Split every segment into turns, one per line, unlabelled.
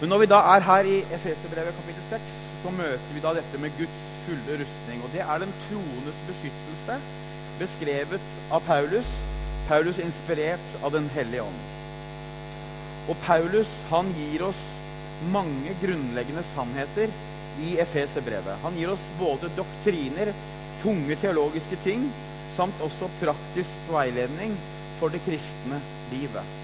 Men når vi da er her i Efeserbrevet kapittel 6, så møter vi da dette med Guds fulle rustning. Og det er den troendes beskyttelse, beskrevet av Paulus. Paulus inspirert av Den hellige ånd. Og Paulus han gir oss mange grunnleggende sannheter i Efeserbrevet. Han gir oss både doktriner, tunge teologiske ting, samt også praktisk veiledning for det kristne livet.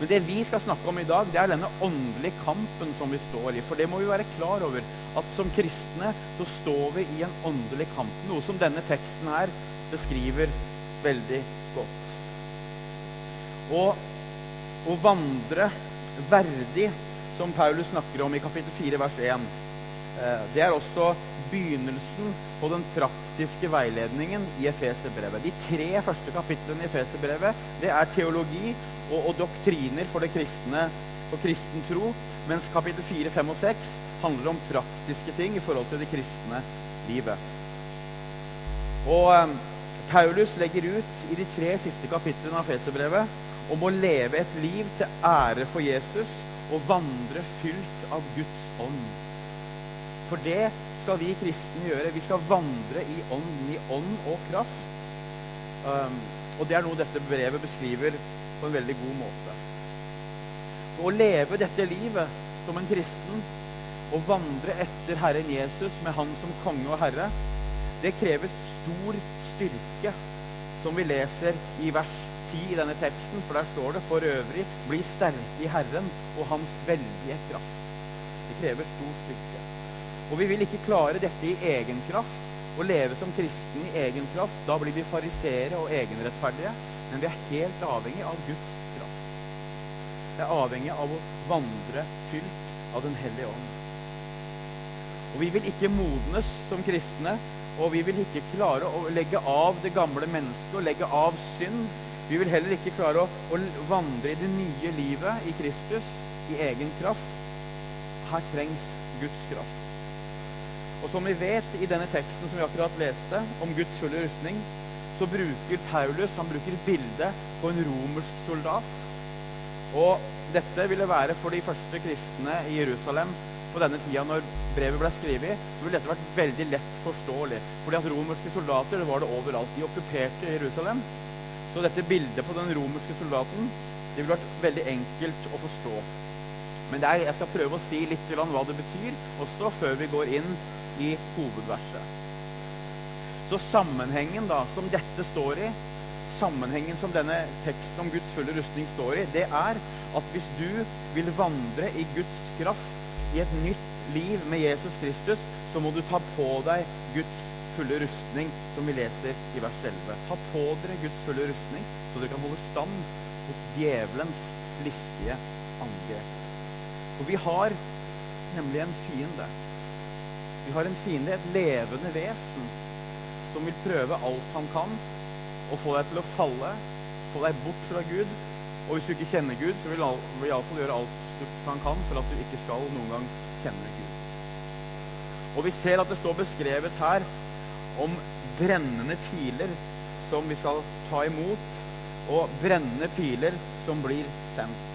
Men det vi skal snakke om i dag, det er denne åndelige kampen som vi står i. For det må vi være klar over, at som kristne så står vi i en åndelig kamp. Noe som denne teksten her beskriver veldig godt. Og å vandre verdig, som Paulus snakker om i kapittel 4, vers 1, eh, det er også begynnelsen på den praktiske veiledningen i Efeserbrevet. De tre første kapitlene i Efeserbrevet det er teologi og, og doktriner for det kristne, og kristen tro, mens kapittel 4, 5 og 6 handler om praktiske ting i forhold til det kristne livet. Og eh, Paulus legger ut i de tre siste kapitlene av Feserbrevet om å leve et liv til ære for Jesus og vandre fylt av Guds ånd. For det skal vi kristne gjøre. Vi skal vandre i ånd, i ånd og kraft. Um, og det er noe dette brevet beskriver på en veldig god måte. For å leve dette livet som en kristen og vandre etter Herren Jesus med Han som konge og herre, det krever stor styrke, som vi leser i vers 10 i denne teksten. For der står det for øvrig 'bli sterke i Herren og Hans veldige kraft'. Det krever stor styrke. Og vi vil ikke klare dette i egen kraft. Å leve som kristen i egen kraft, da blir vi farisere og egenrettferdige. Men vi er helt avhengig av Guds kraft. Vi er avhengig av å vandre fylt av Den hellige ånd. Og vi vil ikke modnes som kristne, og vi vil ikke klare å legge av det gamle mennesket og legge av synd. Vi vil heller ikke klare å, å vandre i det nye livet i Kristus i egen kraft. Her trengs Guds kraft. Og som vi vet i denne teksten som vi akkurat leste, om Guds fulle rustning, så bruker Paulus han bruker bildet på en romersk soldat. Og dette ville være for de første kristne i Jerusalem på denne tida når brevet ble skrevet, så ville dette vært veldig lett forståelig. Fordi at romerske soldater det var det overalt. De okkuperte Jerusalem. Så dette bildet på den romerske soldaten det ville vært veldig enkelt å forstå. Men er, jeg skal prøve å si litt hva det betyr, også før vi går inn i hovedverset. Så sammenhengen da, som dette står i, sammenhengen som denne teksten om Guds fulle rustning står i, det er at hvis du vil vandre i Guds kraft, i et nytt liv med Jesus Kristus, så må du ta på deg Guds fulle rustning, som vi leser i vers 11. Ta på dere Guds fulle rustning, så dere kan holde stand mot djevelens listige angrep. For vi har nemlig en fiende. Vi har en fiende, et levende vesen, som vil prøve alt han kan å få deg til å falle, få deg bort fra Gud. Og hvis du ikke kjenner Gud, så vil han iallfall gjøre alt han kan for at du ikke skal noen gang kjenne Gud. Og vi ser at det står beskrevet her om brennende piler som vi skal ta imot, og brennende piler som blir sendt.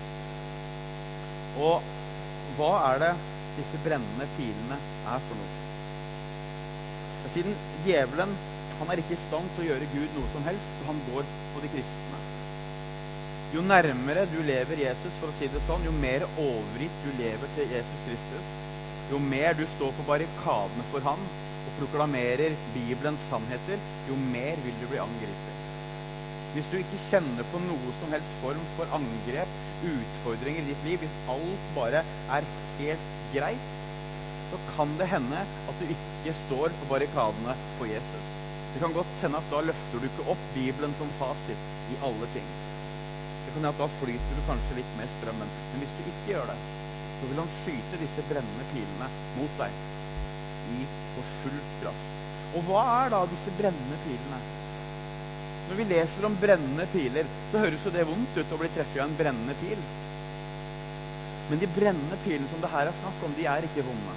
Og hva er det disse brennende pilene er for noe? Siden djevelen han er ikke i stand til å gjøre Gud noe som helst, for han går på de kristne. Jo nærmere du lever Jesus, for å si det sånn, jo mer overgitt du lever til Jesus Kristus, jo mer du står på barrikadene for han og proklamerer Bibelens sannheter, jo mer vil du bli angrepet. Hvis du ikke kjenner på noe som helst form for angrep, utfordringer i ditt liv, hvis alt bare er helt greit, så kan det hende at du ikke står på barrikadene for Jesus. Det kan godt hende at da løfter du ikke opp Bibelen som fasit i alle ting. Det kan hende at da flyter du kanskje litt med strømmen. Men hvis du ikke gjør det, så vil han skyte disse brennende pilene mot deg i på full kraft. Og hva er da disse brennende pilene? Når vi leser om brennende piler, så høres jo det vondt ut å bli treffet av en brennende pil. Men de brennende pilene som det her er snakk om, de er ikke vonde.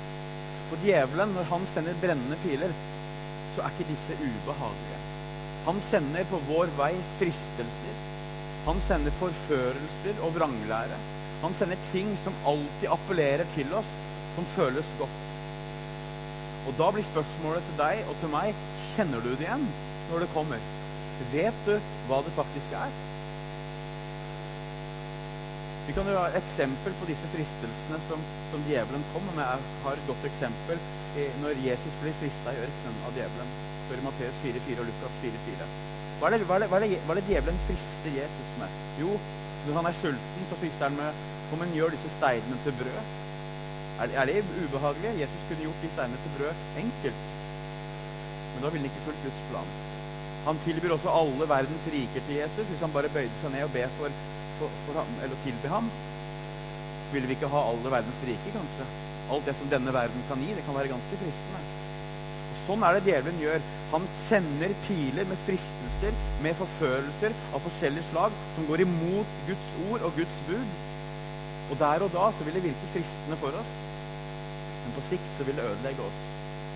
For djevelen, når han sender brennende piler, så er ikke disse ubehagelige. Han sender på vår vei fristelser. Han sender forførelser og vranglære. Han sender ting som alltid appellerer til oss, som føles godt. Og da blir spørsmålet til deg og til meg kjenner du det igjen når det kommer. Vet du hva det faktisk er? Vi kan jo ha eksempel på disse fristelsene som, som djevelen kom med. Jeg har et godt eksempel når Jesus blir frista i ørkenen av djevelen. Står i Matteus 4,4 og Lukas 4,4. Hva, er det, hva, hva, hva er det djevelen frister Jesus med? Jo, når han er sulten, så frister han med Kom men gjør disse steinene til brød. Er, er det ubehagelig? Jesus kunne gjort de steinene til brød enkelt. Men da ville han ikke fulgt Guds plan. Han tilbyr også alle verdens riker til Jesus hvis han bare bøyde seg ned og be for, for, for ham, eller tilbe ham. Ville vi ikke ha alle verdens rike, kanskje? Alt det som denne verden kan gi, det kan være ganske fristende. Og Sånn er det djevelen gjør. Han sender piler med fristelser, med forførelser av forskjellige slag, som går imot Guds ord og Guds bud. Og der og da så vil det virke fristende for oss, men på sikt så vil det ødelegge oss.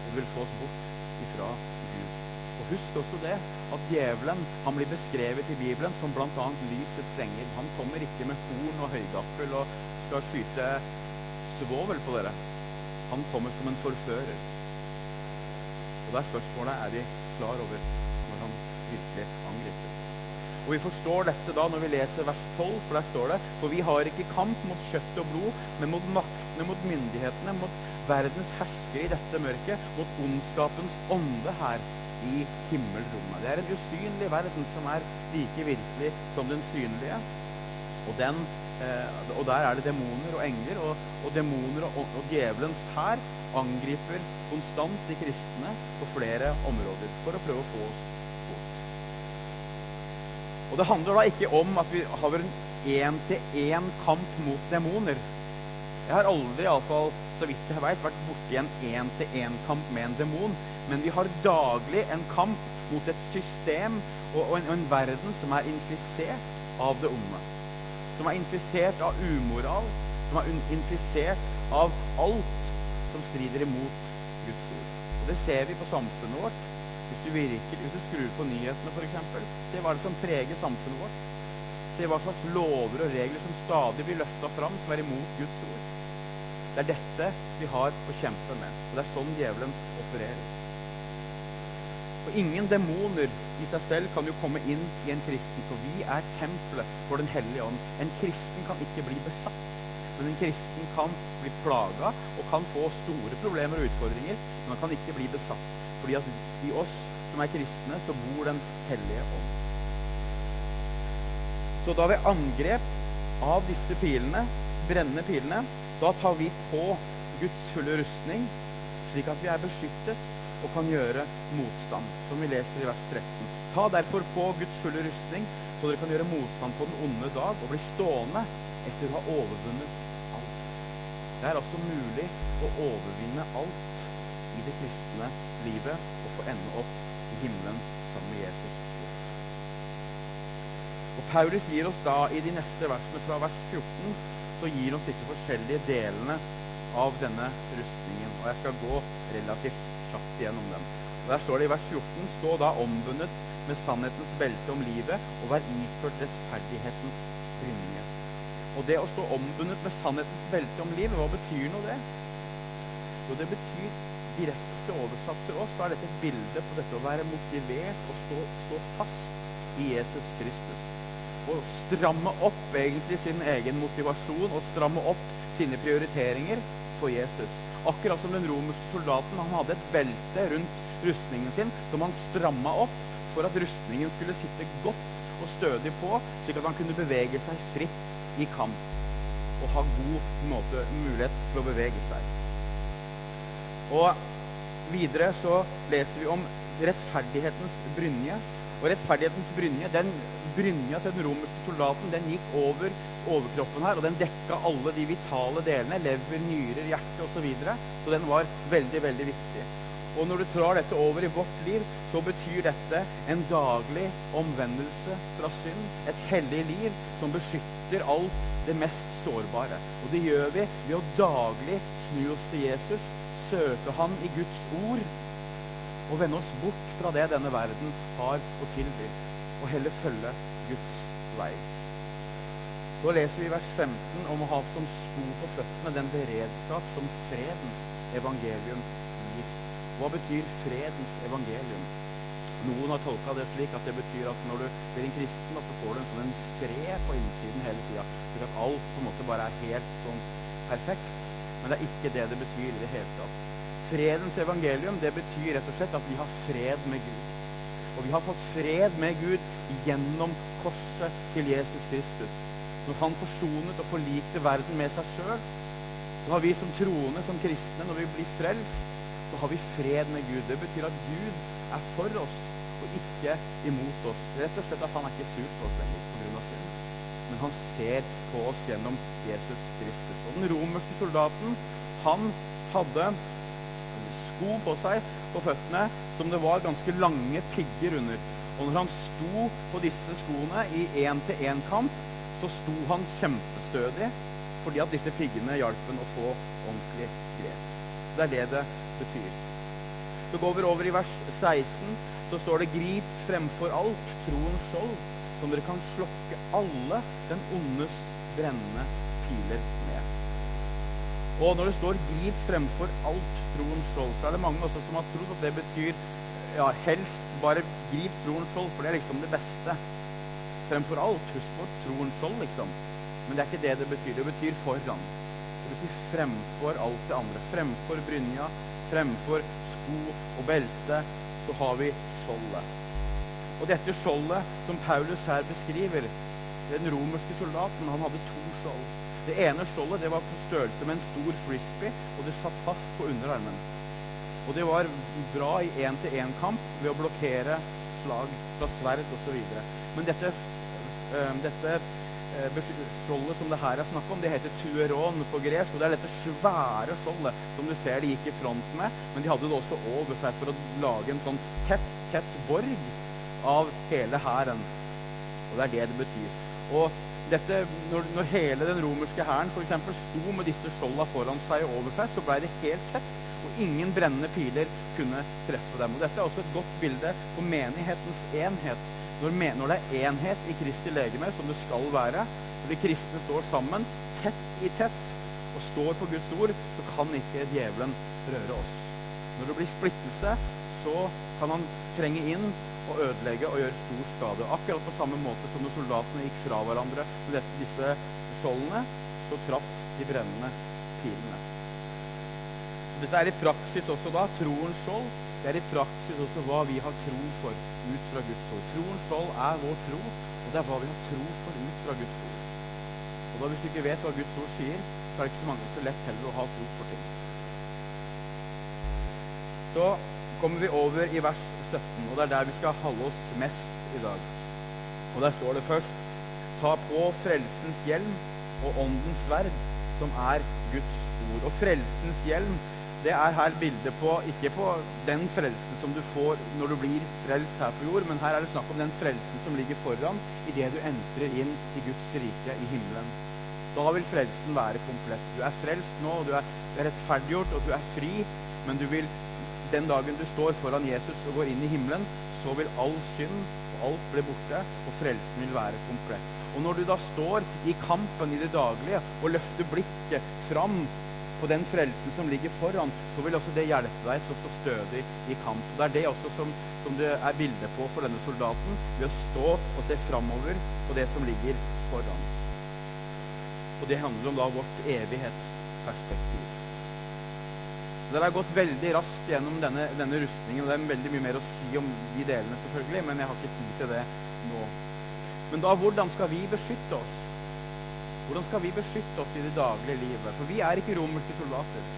Det vil få oss bort ifra Gud. Og husk også det at djevelen han blir beskrevet i Bibelen som bl.a. lysets engel. Han kommer ikke med horn og høygaffel og skal skyte svovel på dere. Han kommer som en forfører. Og det er spørsmålet er de klar over når han virkelig angriper. Og Vi forstår dette da når vi leser vers 12, for der står det For vi har ikke kamp mot kjøtt og blod, men mot maktene, mot myndighetene, mot verdens herskere i dette mørket, mot ondskapens ånde her i himmelrommet. Det er en usynlig verden som er like virkelig som den synlige. Og, den, eh, og der er det demoner og engler, og, og demoner og, og djevelens hær angriper konstant de kristne på flere områder for å prøve å få oss bort. og det handler da ikke om at vi har en én-til-én-kamp mot demoner. Jeg har aldri, iallfall så vidt jeg vet, vært borti en én-til-én-kamp med en demon. Men vi har daglig en kamp mot et system og, og, en, og en verden som er infisert av det onde. Som er infisert av umoral, som er infisert av alt som strider imot Guds ord. Og Det ser vi på samfunnet vårt. Hvis du, virker, hvis du skrur på nyhetene, f.eks., se hva det som preger samfunnet vårt. Se hva slags lover og regler som stadig blir løfta fram, som er imot Guds ord. Det er dette vi har å kjempe med. Og det er sånn djevelen opererer. Og ingen demoner i seg selv kan jo komme inn i en kristen, for vi er tempelet for Den hellige ånd. En kristen kan ikke bli besatt, men en kristen kan bli plaga og kan få store problemer og utfordringer, men han kan ikke bli besatt. Fordi at i oss som er kristne, så bor Den hellige ånd. Så da ved angrep av disse pilene, brennende pilene, da tar vi på Guds fulle rustning, slik at vi er beskyttet og kan gjøre motstand, som vi leser i vers 13. Ta derfor på Guds fulle rustning, så dere kan gjøre motstand på den onde dag og bli stående etter å ha overvunnet alt. Det er altså mulig å overvinne alt i det kristne livet og få ende opp i himmelen sammen med Jesus. Og Paulus gir oss da i de neste versene fra vers 14 så gir oss disse forskjellige delene av denne rustningen. Og jeg skal gå relativt kjapt gjennom dem. Og Der står det i vers 14.: Stå da ombundet med sannhetens belte om livet, og vær iført rettferdighetens brynje. Og det å stå ombundet med sannhetens belte om livet, hva betyr nå det? Jo, det betyr direkte oversatt til oss, så er dette et bilde på dette å være motivert og stå, stå fast i Jesus Kristus. Og stramme opp egentlig sin egen motivasjon og stramme opp sine prioriteringer for Jesus. Akkurat som den romerske soldaten. Han hadde et belte rundt rustningen sin som han stramma opp for at rustningen skulle sitte godt og stødig på, slik at han kunne bevege seg fritt i kamp og ha god måte, mulighet til å bevege seg. Og videre så leser vi om rettferdighetens brynje. Og rettferdighetens brynje, den brynja til den romerske soldaten, den gikk over overkroppen her, og den dekka alle de vitale delene. Lever, nyrer, hjerte osv. Så, videre. så den var veldig, veldig viktig. Og når du trar dette over i vårt liv, så betyr dette en daglig omvendelse fra synd. Et hellig liv som beskytter alt det mest sårbare. Og det gjør vi ved å daglig snu oss til Jesus søke Han i Guds ord og vende oss bort fra det denne verden har å tilby, og heller følge Guds vei. Så leser vi vers 15 om å ha som sko på føttene den beredskap som fredens evangelium gir. Hva betyr fredens evangelium? Noen har tolka det slik at det betyr at når du blir en kristen, så får du en sånn fred på innsiden hele tida. Slik at alt på en måte bare er helt sånn perfekt. Men det er ikke det det betyr i det hele tatt. Fredens evangelium det betyr rett og slett at vi har fred med Gud. Og vi har fått fred med Gud gjennom korset til Jesus Kristus. Når han forsonet og forlikte verden med seg sjøl, så har vi som troende, som kristne, når vi blir frelst, så har vi fred med Gud. Det betyr at Gud er for oss og ikke imot oss. Rett og slett at han er ikke sur på oss lenger pga. synd. Men han ser på oss gjennom Jesus Kristus. Og den romerske soldaten, han hadde sko på seg på føttene som det var ganske lange pigger under. Og når han sto på disse skoene i én-til-én-kamp, så sto han kjempestødig fordi at disse piggene hjalp ham å få ordentlig grep. Det er det det betyr. Så går vi over i vers 16. Så står det 'Grip fremfor alt troens skjold, som dere kan slokke alle den ondes brennende piler. Og når det står 'grip fremfor alt troens skjold', så er det mange også som har trodd at det betyr ja, helst bare grip troens skjold, for det er liksom det beste. Fremfor alt. Husk på troens skjold, liksom. Men det er ikke det det betyr. Det betyr foran. Det betyr fremfor alt det andre. Fremfor brynja, fremfor sko og belte, så har vi skjoldet. Og dette skjoldet som Paulus her beskriver, den romerske soldaten, han hadde to skjold. Det ene skjoldet det var på størrelse med en stor frisbee, og det satt fast på underarmen. Og det var bra i én-til-én-kamp ved å blokkere slag fra sverd osv. Men dette, øh, dette øh, skjoldet som det her er snakk om, det heter tueron på gresk. Og det er dette svære skjoldet som du ser de gikk i front med. Men de hadde det også over seg for å lage en sånn tett, tett borg av hele hæren. Og det er det det betyr. Og dette, når, når hele den romerske hæren sto med disse skjolda foran seg og over seg, så blei det helt tett og ingen brennende piler kunne treffe dem. Og Dette er også et godt bilde på menighetens enhet. Når, når det er enhet i Kristi legeme, som det skal være, når de kristne står sammen, tett i tett, og står på Guds ord, så kan ikke djevelen røre oss. Når det blir splittelse, så kan han trenge inn og ødelegge og gjøre stor skade. Akkurat på samme måte som når soldatene gikk fra hverandre med disse skjoldene, så traff de brennende pilene. Dette er i praksis også da troens skjold. Det er i praksis også hva vi har tro for ut fra Guds ord. Troens skjold er vår tro, og det er hva vi har tro for ut fra Guds ord. Og da Hvis du ikke vet hva Guds ord sier, så er det ikke så mange så lett heller å ha tro for ting. Så kommer vi over i vers 17, og det er der vi skal holde oss mest i dag. Og der står det først Ta på frelsens hjelm og åndens sverd, som er Guds ord. Og frelsens hjelm det er her bildet på ikke på den frelsen som du får når du blir frelst her på jord, men her er det snakk om den frelsen som ligger foran idet du entrer inn i Guds rike i himmelen. Da vil frelsen være komplett. Du er frelst nå, og du er, er rettferdiggjort, og du er fri, men du vil, den dagen du står foran Jesus og går inn i himmelen, så vil all synd og alt bli borte, og frelsen vil være komplett. Og når du da står i kampen i det daglige og løfter blikket fram på den frelsen som ligger foran, så vil også det hjelpe deg til å stå stødig i kamp. Det er det også som, som det er bilde på for denne soldaten, ved å stå og se framover på det som ligger foran. Og det handler om da vårt evighetsperspektiv. Dere har gått veldig raskt gjennom denne, denne rustningen, og det er veldig mye mer å si om de delene, selvfølgelig, men jeg har ikke tid til det nå. Men da, hvordan skal vi beskytte oss? Hvordan skal vi beskytte oss i det daglige livet? For vi er ikke romerske soldater.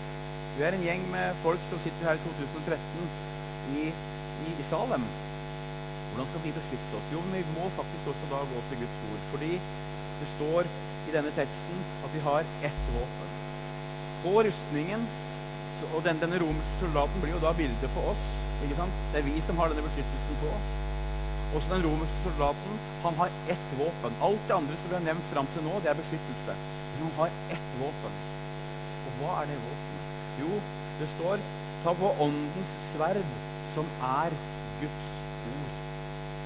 Vi er en gjeng med folk som sitter her i 2013 i, i, i Salem. Hvordan skal vi beskytte oss? Jo, men vi må faktisk også da gå til Guds ord. Fordi det står i denne teksten at vi har ett våpen. På rustningen Og den, denne romerske soldaten blir jo da bildet på oss. ikke sant? Det er vi som har denne beskyttelsen på. Også den romerske soldaten han har ett våpen. Alt det andre som vi har nevnt fram til nå, det er beskyttelse. Men han har ett våpen. Og hva er det våpenet? Jo, det står ta på åndens sverd, som er Guds ord.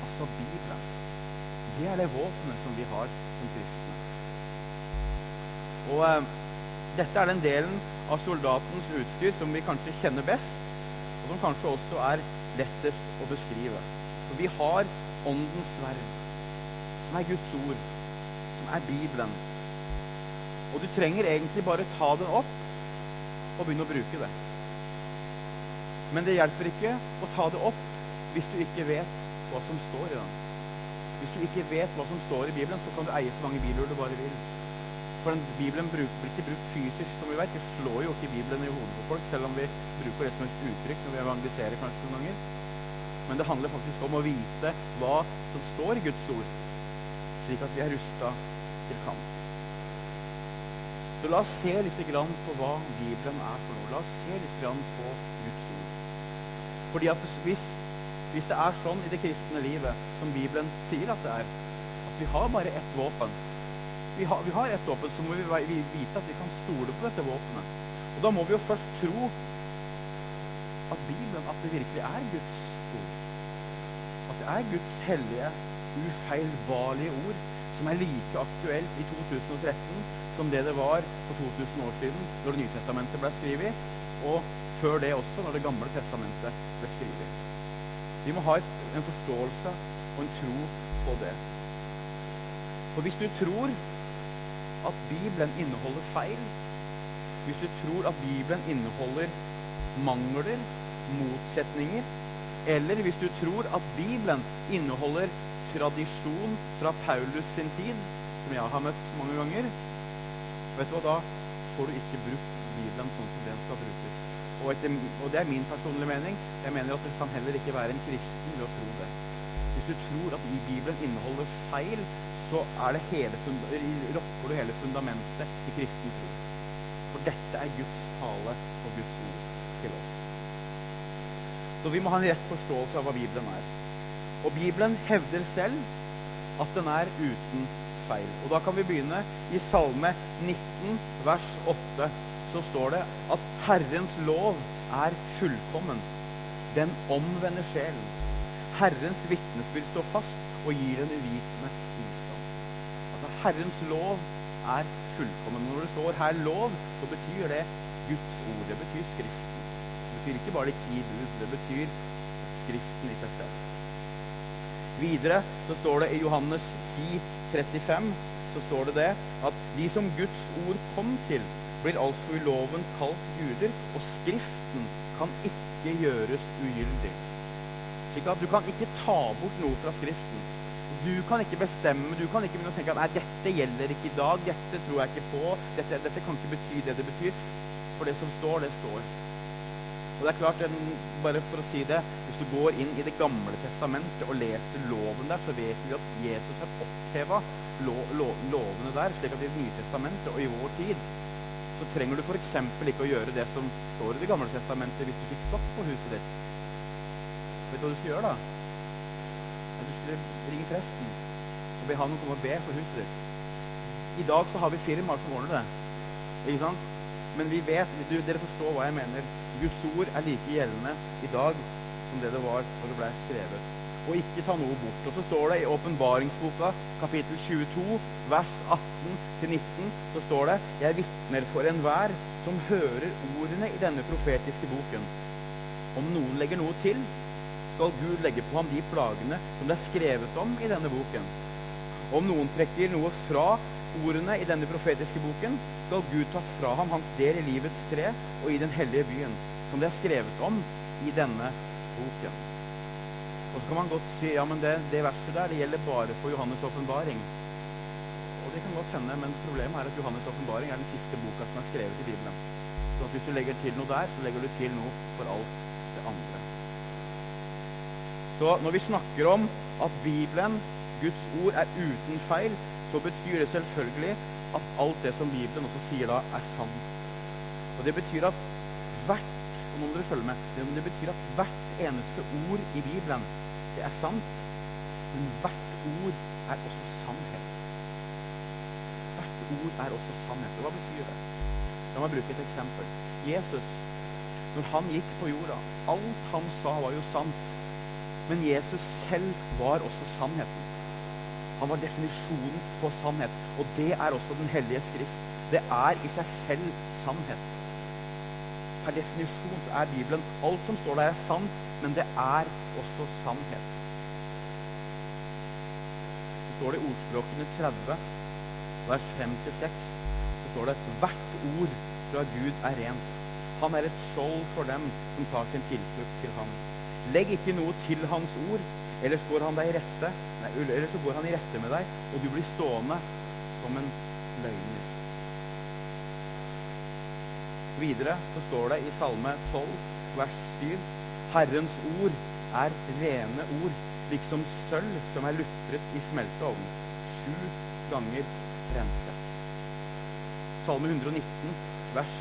Altså Bibelen. Det er det våpenet som vi har som kristne. Og eh, dette er den delen av soldatens utstyr som vi kanskje kjenner best, og som kanskje også er lettest å beskrive. For vi har Åndens sverd, som er Guds ord, som er Bibelen. Og du trenger egentlig bare ta den opp og begynne å bruke det. Men det hjelper ikke å ta det opp hvis du ikke vet hva som står i den. Hvis du ikke vet hva som står i Bibelen, så kan du eie så mange bibler du bare vil. For den Bibelen blir ikke brukt fysisk, som vi vet. Vi slår jo ikke Bibelen i hodet på folk, selv om vi bruker det som et uttrykk når vi evangeliserer kanskje noen ganger. Men det handler faktisk om å vite hva som står i Guds ord, slik at vi er rusta til kamp. Så la oss se litt på hva Bibelen er for noe. La oss se litt på Guds ord. Fordi at hvis, hvis det er sånn i det kristne livet som Bibelen sier at det er, at vi har bare ett våpen vi har, vi har et våpen, så må vi vite at vi kan stole på dette våpenet. Og da må vi jo først tro at Bibelen, at det virkelig er Guds ord. At det er Guds hellige, ufeilbarlige ord som er like aktuelt i 2013 som det det var for 2000 år siden, når Det nye testamentet ble skrevet, og før det også, når Det gamle testamentet ble skrevet. Vi må ha en forståelse og en tro på det. For hvis du tror at Bibelen inneholder feil, hvis du tror at Bibelen inneholder mangler, motsetninger, eller hvis du tror at Bibelen inneholder tradisjon fra Paulus sin tid, som jeg har møtt mange ganger, vet du hva, da får du ikke brukt Bibelen sånn som den skal brukes. Og, etter, og, det er min personlige mening. Jeg mener at du kan heller ikke være en kristen ved å tro det. Hvis du tror at Bibelen inneholder feil, så er det hele, rokker du hele fundamentet i kristen tro. For dette er Guds tale og Guds ord til oss. Så vi må ha en rett forståelse av hva Bibelen er. Og Bibelen hevder selv at den er uten feil. Og da kan vi begynne i Salme 19, vers 8. Så står det at Herrens lov er fullkommen. Den omvender sjelen. Herrens vitnesbyrd står fast og gir den uvitende Herrens lov er fullkommen. Når det står her 'lov', så betyr det Guds ord. Det betyr Skriften. Det betyr ikke bare de ti bud. Det betyr Skriften i seg selv. Videre så står det i Johannes 10, 35, så står det det at de som Guds ord kom til, blir altså i loven kalt guder, og Skriften kan ikke gjøres ugyldig. Slik at du kan ikke ta bort noe fra Skriften. Du kan ikke bestemme, du kan ikke begynne å tenke at dette gjelder ikke i dag, dette tror jeg ikke på, dette, dette kan ikke bety det det betyr. For det som står, det står. Og det er klart, bare for å si det, Hvis du går inn i Det gamle testamentet og leser loven der, så vet vi at Jesus har oppheva lo, lo, lovene der. slik at i Det nye testamentet og i vår tid så trenger du f.eks. ikke å gjøre det som står i Det gamle testamentet hvis du fikk stopp på huset ditt. Vet du hva du skal gjøre da? du skulle ringe presten og be han komme og be for huset ditt. I dag så har vi firmaer som ordner det. Ikke sant? Men vi vet, du, dere forstår hva jeg mener. Guds ord er like gjeldende i dag som det det var når det ble skrevet. Og ikke ta noe bort. Og så står det i åpenbaringsboka, kapittel 22, vers 18-19, så står det Jeg vitner for enhver som hører ordene i denne profetiske boken. Om noen legger noe til, skal Gud legge på ham de plagene som det er skrevet om i denne boken. Om noen trekker noe fra ordene i denne profetiske boken, skal Gud ta fra ham hans del i livets tre og i den hellige byen, som det er skrevet om i denne boken. Og så kan man godt si ja, men det, det verset der det gjelder bare for Johannes' åpenbaring. Og det kan godt hende, men problemet er at Johannes' åpenbaring er den siste boka som er skrevet i Bibelen. Så hvis du legger til noe der, så legger du til noe for alt det andre. Så når vi snakker om at Bibelen, Guds ord, er uten feil, så betyr det selvfølgelig at alt det som Bibelen også sier da, er sant. Og det betyr at hvert og nå må dere følge med, det, betyr at hvert eneste ord i Bibelen, det er sant. Men hvert ord er også sannhet. Hvert ord er også sannhet. Og hva betyr det? La meg bruke et eksempel. Jesus, når han gikk på jorda, alt han sa, var jo sant. Men Jesus selv var også sannheten. Han var definisjonen på sannhet. Og det er også Den hellige skrift. det er i seg selv sannhet. Per definisjon er Bibelen Alt som står der, er sant, men det er også sannhet. Så står det i ordspråkene 30, vers 5-6, så står det at hvert ord fra Gud er rent. Han er et skjold for dem som tar sin tilflukt til ham. Legg ikke noe til hans ord, ellers går han deg i rette, nei, eller så går han i rette med deg, og du blir stående som en løgner. Videre så står det i Salme 12, vers 7, Herrens ord er rene ord, liksom sølv som er lutret i smelteovn, sju ganger rense. Salme 119, vers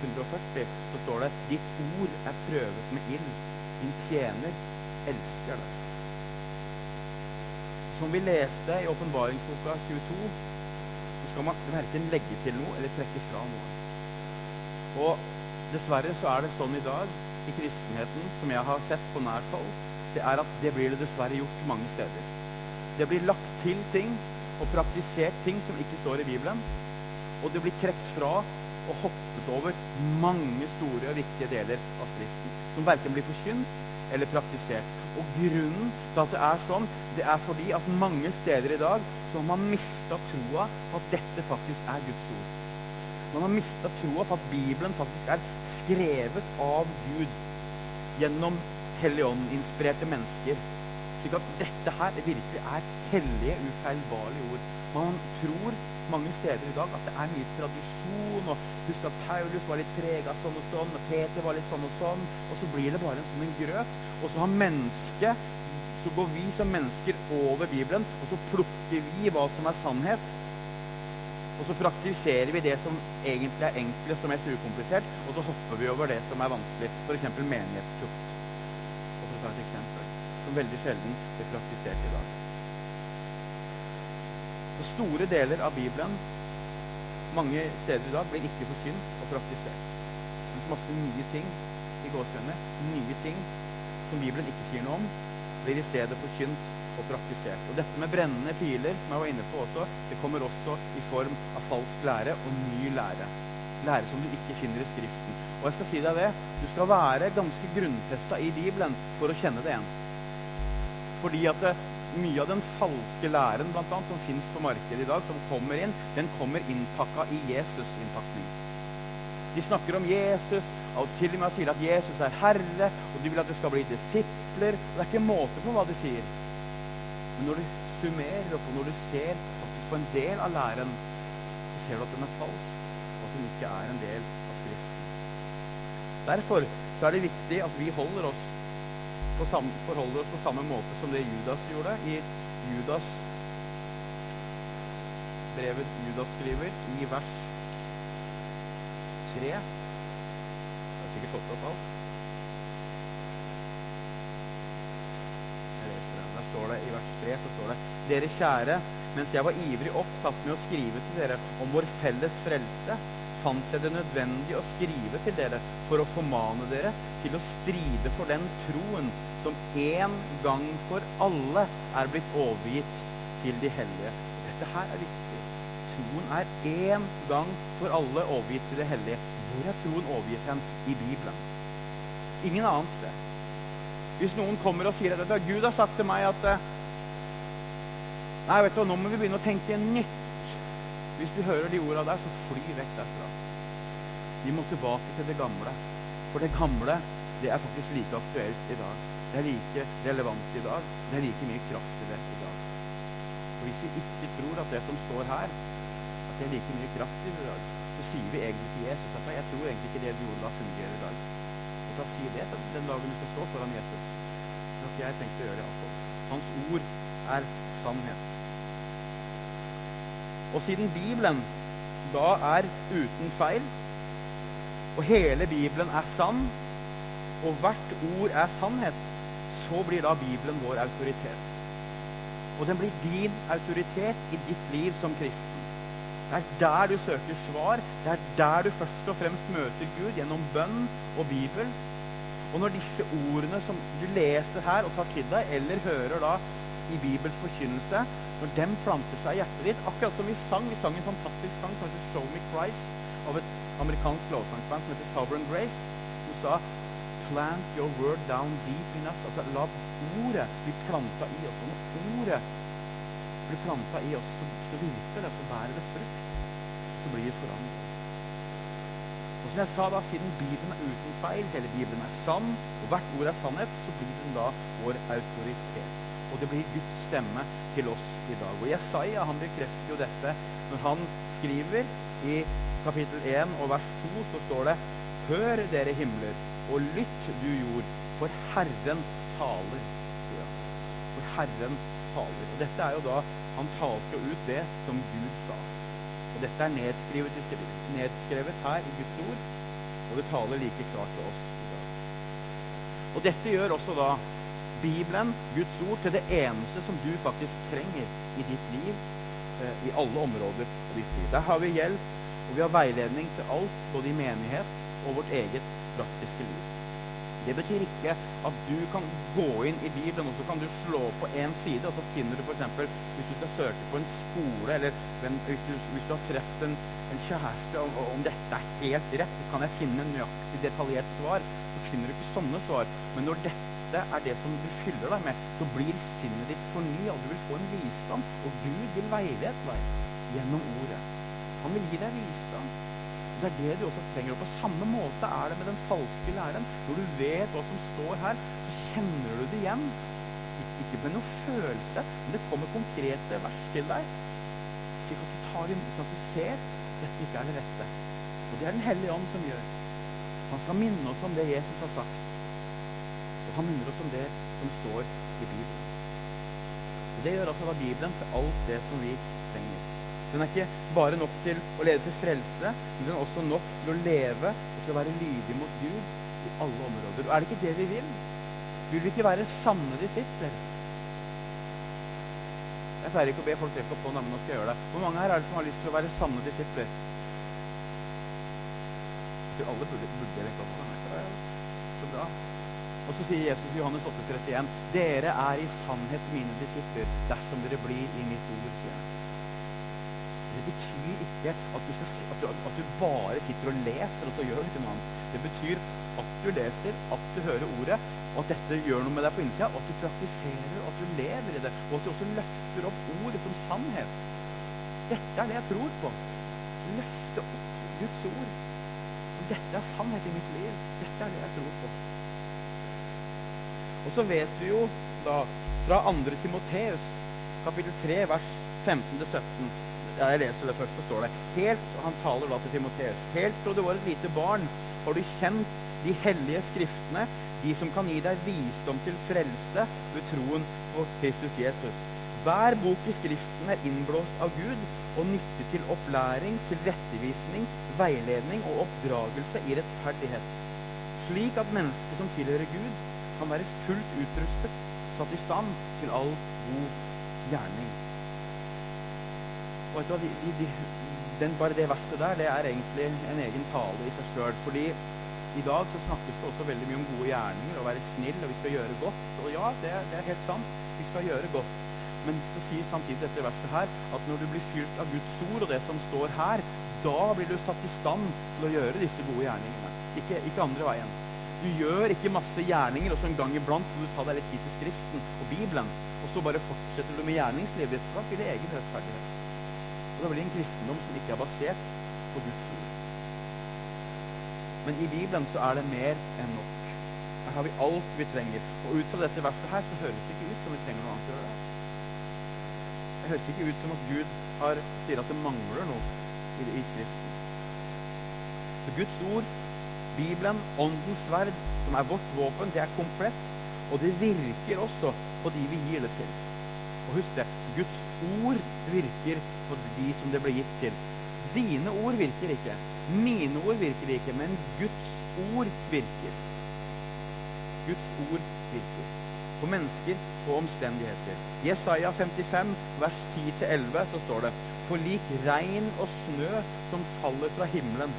140, så står det Ditt ord er prøvet med ild. Din tjener elsker deg. Som vi leste i åpenbaringsboka 22, så skal man verken legge til noe eller trekke fra noe. Og dessverre så er det sånn i dag i kristenheten, som jeg har sett på nært hold, det er at det blir det dessverre gjort mange steder. Det blir lagt til ting og praktisert ting som ikke står i Bibelen. Og det blir trukket fra og hoppet over mange store og viktige deler av Skriften. Som verken blir forkynt eller praktisert. Og grunnen til at det er sånn, det er fordi at mange steder i dag så har man mista troa på at dette faktisk er Guds ord. Man har mista troa på at Bibelen faktisk er skrevet av Gud gjennom Helligånd-inspirerte mennesker. Slik at dette her virkelig er hellige, ufeilbarlige ord. Man tror mange steder i dag at det er mye tradisjon. og Husk at Paulus var litt prega sånn og sånn, og Peter var litt sånn og sånn. Og så blir det bare en sånn en grøt. Og så har mennesket Så går vi som mennesker over Bibelen, og så plukker vi hva som er sannhet. Og så praktiserer vi det som egentlig er enklest og mest ukomplisert, og så hopper vi over det som er vanskelig. F.eks. menighetstukt. Og for å ta et eksempel som veldig sjelden blir praktisert i dag. Så store deler av Bibelen mange steder i dag blir ikke forkynt og praktisert. Mens masse nye ting i gåsehudene, nye ting som Bibelen ikke sier noe om, blir i stedet forkynt og praktisert. Og dette med brennende piler, som jeg var inne på også, det kommer også i form av falsk lære og ny lære. Lære som du ikke finner i Skriften. Og jeg skal si deg det, du skal være ganske grunnfesta i Bibelen for å kjenne det igjen. Fordi at det, mye av den falske læren blant annet, som fins på markedet i dag, som kommer inn, den kommer innpakka i Jesus-innpakning. De snakker om Jesus, og til og med sier at Jesus er herre, og de vil at du skal bli disipler. og Det er ikke måte på hva de sier. Men når du summerer opp, og når du ser faktisk på en del av læren, så ser du at den er falsk, og at den ikke er en del av Skriften. Derfor er det viktig at vi holder oss samme, forholder oss på samme måte som det Judas gjorde i Judas brevet Judas skriver i vers 3. Jeg har sikkert fått opp alt. Der står det i vers 3 så står det Dere kjære, mens jeg var ivrig opptatt med å skrive til dere om vår felles frelse, fant jeg det nødvendig å skrive til dere for å formane dere til å stride for den troen som en gang for alle er blitt overgitt til de hellige. Dette her er viktig. Troen er én gang for alle overgitt til det hellige. Hvor er troen overgitt hen? I Bibelen. Ingen annet sted. Hvis noen kommer og sier at Gud har sagt til meg at Nei, vet du hva, nå må vi begynne å tenke nytt. Hvis du hører de orda der, så fly vekk derfra. Vi må tilbake til det gamle. For det gamle, det er faktisk like aktuelt i dag. Det er like relevant i dag. Det er like mye kraft i det i dag. Og Hvis vi ikke tror at det som står her, at det er like mye kraft i det i dag, så sier vi egentlig til Jesus at jeg tror egentlig ikke det du gjorde da, fungerer i dag. Og da sier det den dagen du skal stå foran Jesus. Men at jeg tenkte å gjøre det altså. Hans ord er sannhet. Og siden Bibelen da er uten feil, og hele Bibelen er sann, og hvert ord er sannhet, så blir da Bibelen vår autoritet. Og den blir din autoritet i ditt liv som kristen. Det er der du søker svar. Det er der du først og fremst møter Gud, gjennom bønn og Bibel. Og når disse ordene som du leser her og tar til deg, eller hører da i Bibels forkynnelse, når den planter seg i hjertet ditt Akkurat som vi sang. Vi sang en fantastisk sang som heter 'Show Me Christ', av et amerikansk lovsangsband som heter Sovereign Grace, som sa 'Plant your word down deep in us'. Altså la ordet bli planta i oss. Når ordet blir planta i oss, så, så virker det, så bærer det frukt. Så blir det forandret. Og som jeg sa da, Siden Bibelen er uten feil, hele Bibelen er sann, og hvert ord er sannhet, så blir den da vår autoritet. Og det blir Guds stemme til oss i dag. Og Jesaja han bekrefter jo dette når han skriver i kapittel 1 og vers 2, så står det Hør, dere himler, og lytt, du jord, for Herren taler. For Herren taler. Og dette er jo da Han talte jo ut det som Gud sa. Og dette er nedskrevet, nedskrevet her i Guds ord, og det taler like klart til oss. Og dette gjør også da Bibelen, Guds ord, til det eneste som du faktisk trenger i ditt liv, eh, i alle områder av ditt liv. Der har vi hjelp, og vi har veiledning til alt, både i menighet og vårt eget praktiske liv. Det betyr ikke at du kan gå inn i Bibelen og så kan du slå på én side, og så finner du f.eks. hvis du skal søke på en skole, eller hvis du, hvis du har truffet en, en, kjæreste, og om dette er helt rett, kan jeg finne nøyaktig detaljert svar, så finner du ikke sånne svar. Men når dette er det som du fyller deg med, så blir sinnet ditt fornya, du vil få en visdom. Og Gud vil veilede deg gjennom ordet. Han vil gi deg visdom. Det er det du også trenger. Og på samme måte er det med den falske læren. Når du vet hva som står her, så kjenner du det igjen. Ikke med noe følelse, men det kommer konkrete vers til deg. Slik at du tar imot, sånn at du ser dette ikke er det rette. Og det er Den hellige ånd som gjør. Han skal minne oss om det Jesus har sagt. Og han minner oss om det som står i Bibelen. Og Det gjør altså da Bibelen til alt det som vi trenger. Den er ikke bare nok til å lede til frelse, men den er også nok til å leve og til å være lydig mot Gud i alle områder. Og er det ikke det vi vil? Vil vi ikke være sanne disipler? Jeg pleier ikke å be folk rekke opp hånda, men nå skal jeg gjøre det. Hvor mange her er det som har lyst til å være sanne disipler? Jeg tror alle burde, burde rekke opp hånda. Så bra. Og så sier Jesus i Johannes 8, 31, Dere er i sannhet mine disipler dersom dere blir i mitt ord, sier. Det betyr ikke at du, skal, at, du, at du, bare sitter og leser, og så gjør du ikke noe annet. Det betyr at du leser, at du hører ordet, og at dette gjør noe med deg på innsida, og at du praktiserer, og at du lever i det, og at du også løfter opp ordet som sannhet. Dette er det jeg tror på. Løfte opp Guds ord. Dette er sannhet i mitt liv. Dette er det jeg tror. Og så vet vi jo da fra 2. Timoteus, kapittel 3, vers 15-17 ja, jeg leser det først, så står det helt, Han taler da til Timoteus. Helt fra du var et lite barn, har du kjent de hellige skriftene, de som kan gi deg visdom til frelse ved troen på Kristus Jesus. Hver bok i Skriften er innblåst av Gud og nyttig til opplæring, til rettevisning, veiledning og oppdragelse i rettferdighet, slik at mennesker som tilhører Gud, kan være fullt utrustet, satt i stand til all god gjerning. Og vet de, de, den, Bare det verset der det er egentlig en egen tale i seg sjøl. Fordi i dag så snakkes det også veldig mye om gode gjerninger, og være snill, og vi skal gjøre godt. Og ja, det, det er helt sant. Vi skal gjøre godt. Men så sier samtidig dette verset her at når du blir fylt av Guds ord og det som står her, da blir du satt i stand til å gjøre disse gode gjerningene. Ikke, ikke andre veien. Du gjør ikke masse gjerninger, og så en gang iblant må du ta deg litt tid til Skriften og Bibelen, og så bare fortsetter du med gjerningslivet ditt. Da blir det egen rettferdighet. Og da blir det en kristendom som ikke er basert på Guds ord. Men i Bibelen så er det mer enn nok. Her har vi alt vi trenger. Og ut fra disse versene her så høres det ikke ut som vi trenger noe annet å gjøre. Det høres ikke ut som at Gud har, sier at det mangler noe i, i Skriften. Så Guds ord, Bibelen, Åndens sverd, som er vårt våpen, det er komplett. Og det virker også på de vi gir det til. Og husk det, Guds ord virker på de som det ble gitt til. Dine ord virker ikke. Mine ord virker ikke, men Guds ord virker. Guds ord virker. På mennesker og omstendigheter. Jesaja 55, vers 10-11, så står det For lik regn og snø som faller fra himmelen,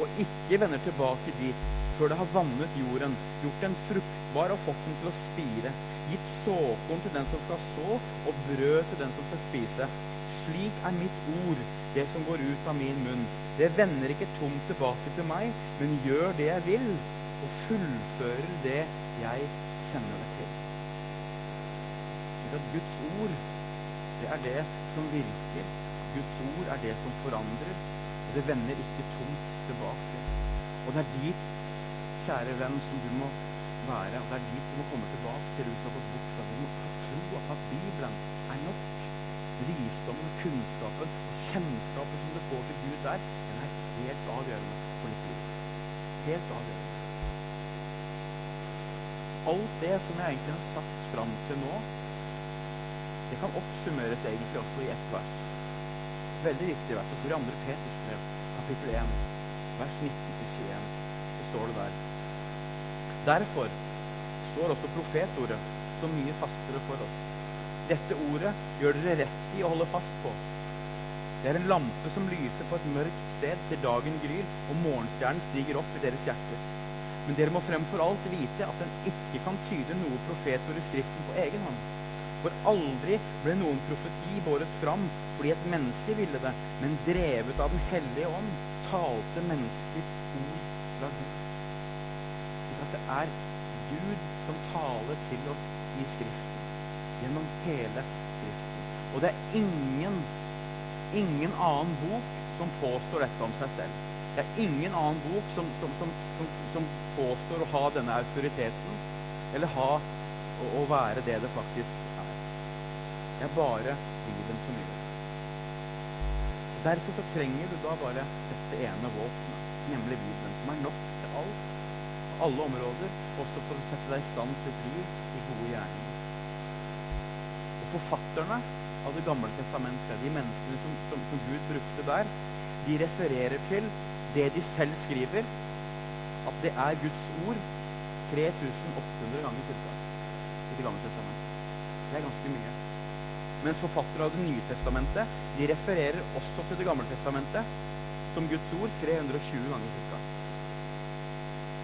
og ikke vender tilbake dit før det har vannet jorden, gjort den fruktbar og fått den til å spire, gitt såkorn til den som skal så, og brød til den som skal spise. Slik er mitt ord, det som går ut av min munn. Det vender ikke tomt tilbake til meg, men gjør det jeg vil, og fullfører det jeg sender det til. Slik at Guds ord, det er det som virker. Guds ord er det som forandrer. Det vender ikke tomt tilbake. Og det er dit, kjære venn, som du må være. Det er dit du må komme tilbake til du bort fra. Du må tro at Bibelen er nok visdommen kunnskapen og kjennskapen som du får til Gud der, den er helt avgjørende for ditt liv. Helt avgjørende. Alt det som jeg egentlig har sagt fram til nå, det kan oppsummeres egentlig også i ett vers. Veldig viktig vers. Jeg i andre Peters brev, kapittel 1, vers 19-21, så står det der. Derfor står også profetordet så mye fastere for oss dette ordet gjør dere rett i å holde fast på. Det er en lampe som lyser på et mørkt sted til dagen gryr og morgenstjernen stiger opp i deres hjerter. Men dere må fremfor alt vite at den ikke kan tyde noe profetord i Skriften på egen hånd. For aldri ble noen profeti båret fram fordi et menneske ville det, men drevet av Den hellige ånd talte mennesker ord fra Gud. At det er Gud som taler til oss i Skriften gjennom hele Skriften. Og det er ingen, ingen annen bok som påstår dette om seg selv. Det er ingen annen bok som, som, som, som påstår å ha denne autoriteten, eller ha å, å, være det det faktisk. Det er bare Bibelen som gjør det. Derfor så trenger du da bare dette ene våpenet, nemlig Bibelen, som er nok til alt, på alle områder, også for å sette deg i stand til et liv i gode gjerninger forfatterne av Det gamle testamentet, de menneskene som, som, som, Gud brukte der, de refererer til det de selv skriver, at det er Guds ord 3800 ganger ca. i Det gamle testamentet. Det er ganske mye. Mens forfattere av Det nye testamentet de refererer også til Det gamle testamentet som Guds ord 320 ganger ca.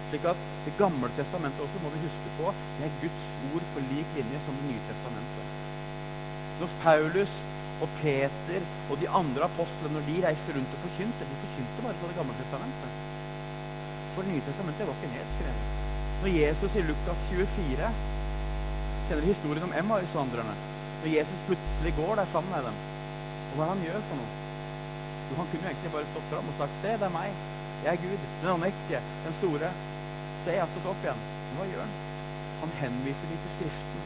Slik at Det gamle testamentet også må vi huske på, det er Guds ord på lik linje som Det nye testamentet når Paulus og Peter og de andre apostlene når de reiste rundt og forkynte, de forkynte bare på Det gamle testamentet. For Det nye testamentet var ikke nedskrevet. Når Jesus i Lukas 24 kjenner historien om Emmaus-vandrerne Når Jesus plutselig går der sammen med dem, og hva han gjør for noe? Jo, Han kunne jo egentlig bare stått fram og sagt 'Se, det er meg. Jeg er Gud. Den allmektige. Den store. Se, jeg har stått opp igjen.' Men hva gjør han? Han henviser dem til Skriften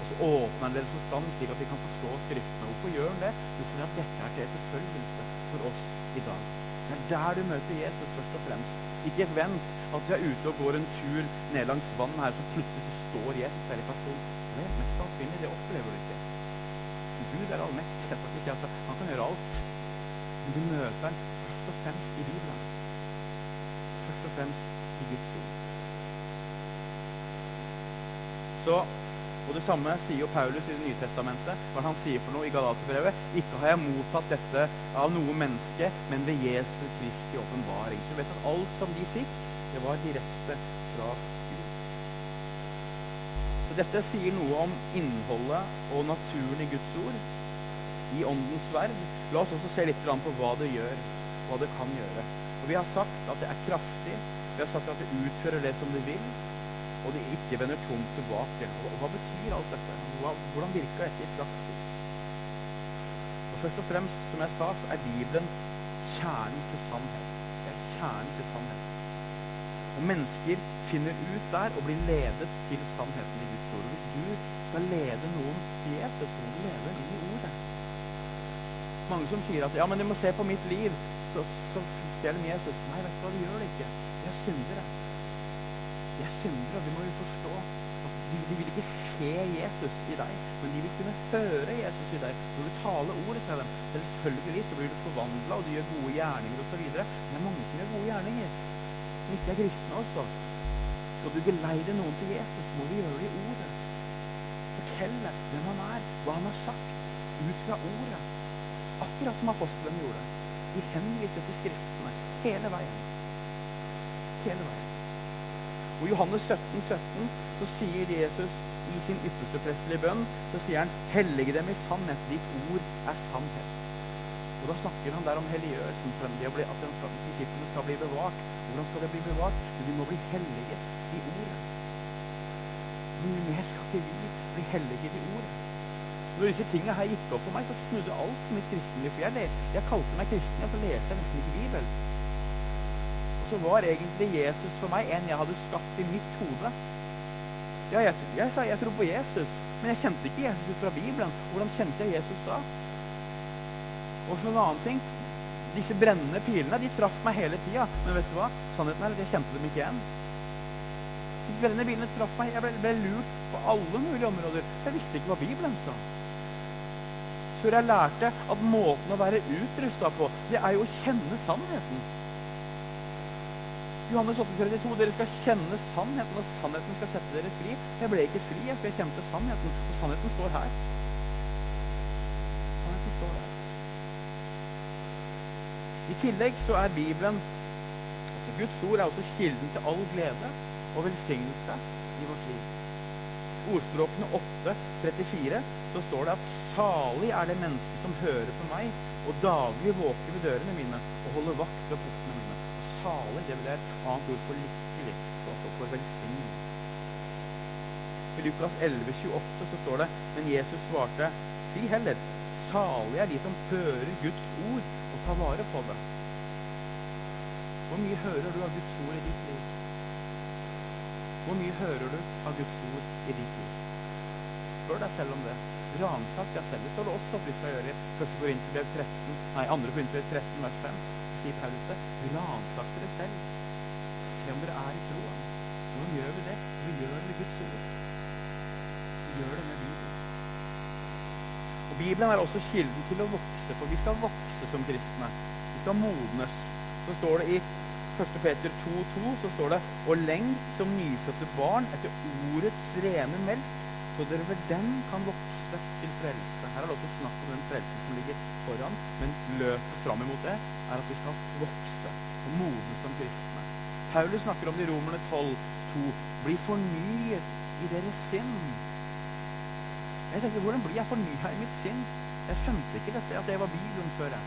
Og så åpner han deres forstand slik at de kan forstå Skriftene. Hvorfor gjør han det? Jo, fordi at dette er til etterfølgelse for oss i dag. Det er der du møter Jesus først og fremst. Ikke vent at du er ute og går en tur ned langs vannet her, så plutselig så står Jesus der i person. Det er mest sannsynlig det opplever du ikke. Gud er allmektig. Jeg skal ikke si at han kan gjøre alt. Men du møter ham først og fremst i Bibelen. Først og fremst i Guds ord. Så og Det samme sier jo Paulus i Det nye testamentet. Hva han sier for noe i Galaterbrevet? Ikke har jeg mottatt dette av noe menneske, men ved Jesu Kristi åpenbaring. Så vet at alt som de fikk, det var direkte fra Gud. Dette sier noe om innholdet og naturen i Guds ord, i Åndens sverd. La oss også se litt på hva det gjør, hva det kan gjøre. Og Vi har sagt at det er kraftig. Vi har sagt at det utfører det som det vil og det ikke vender tomt tilbake. Hva betyr alt dette? Hvordan virker dette i praksis? Og Først og fremst, som jeg sa, så er Bibelen kjernen til sannhet. Det er kjernen til sannhet. Og mennesker finner ut der og blir ledet til sannheten i Guds ord. Og hvis du skal lede noen til Jesus, må du lede i ordet. Mange som sier at ja, men de må se på mitt liv, så, så ser de Jesus. Nei, vet du hva, de gjør det ikke. De er syndere. De er syndere, det må vi forstå. De, de, vil ikke se Jesus i deg, men de vil kunne høre Jesus i deg. Når du taler ordet til dem, selvfølgelig så blir du forvandla, og du gjør gode gjerninger osv. Men det er mange som gjør gode gjerninger, som ikke er kristne også. Skal du geleide noen til Jesus, må du gjøre det i ordet. Fortelle hvem han er, hva han har sagt, ut fra ordet. Akkurat som apostlene gjorde. De henviser til Skriftene hele veien. hele veien. Og I Johannes 17, 17 så sier Jesus i sin ypperste prestelige bønn så sier han 'Hellige dem i sannhet. Ditt ord er sannhet'. Og Da snakker han der om helliggjørelsen, at skal, disiplene skal bli bevart. Hvordan skal det bli bevart? Men de må bli hellige i ordet. Hvor mer skal ikke vi bli hellige i ordet? Når disse tingene her gikk opp for meg, så snudde alt for mitt kristenliv. For jeg, jeg kalte meg kristen, og så leser jeg nesten ikke Bibelen. Og så var egentlig Jesus for meg en jeg hadde skapt i mitt hode. Ja, jeg, jeg sa jeg tror på Jesus, men jeg kjente ikke Jesus ut fra Bibelen. Hvordan kjente jeg Jesus da? Og for en annen ting Disse brennende pilene de traff meg hele tida. Men vet du hva? Sannheten er at jeg kjente dem ikke igjen. De brennende pilene traff meg. Jeg ble, ble lurt på alle mulige områder. Jeg visste ikke hva Bibelen sa før jeg lærte at måten å være utrusta på, det er jo å kjenne sannheten. Johannes 8,32, dere skal kjenne sannheten, og sannheten skal sette dere fri. Jeg ble ikke fri, for jeg kjente sannheten, og sannheten står her. Sannheten står her. I tillegg så er Bibelen altså Guds ord er også kilden til all glede og velsignelse i vårt liv. Ordspråkene 8, 34 så står det at salig er det mennesket som hører på meg, og daglig våker ved dørene mine og holder vakt ved portene mine. Og salig, det vil være et annet ord for lykkelig, altså for velsignet. I Lukas 11, 28 så står det Men Jesus svarte, si heller, salig er de som hører Guds ord og tar vare på det. Hvor mye hører du av Guds ord i ditt liv? Hvor mye hører du av Guds ord i ditt liv? Spør deg selv om det. Ransak deg selv. Det står det også at vi skal gjøre i 1. Korinterbrev 13, nei, 2. Korinterbrev 13, vers 5. Sier Paulus det. Ransak dere selv. Se om dere er i troen. Hvordan gjør vi det? Vi gjør det med Guds ord. Vi gjør det med Bibelen. Er også kilden til å vokse, for vi skal vokse som kristne. Vi skal modnes. Så står det i 1. Peter 2,2 så står det Og lengt som nyfødte barn etter ordets rene melk, så dere ved den kan vokse til frelse. Her er det også snakk om den frelsen som ligger foran, men løpet fram imot det er at vi skal vokse og modnes som kristne. Paulus snakker om det i Romerne 12, 2. Bli fornyet i deres sinn. Jeg tenkte, Hvordan blir jeg fornya i mitt sinn? Jeg skjønte ikke at det var Bibelen før. Jeg.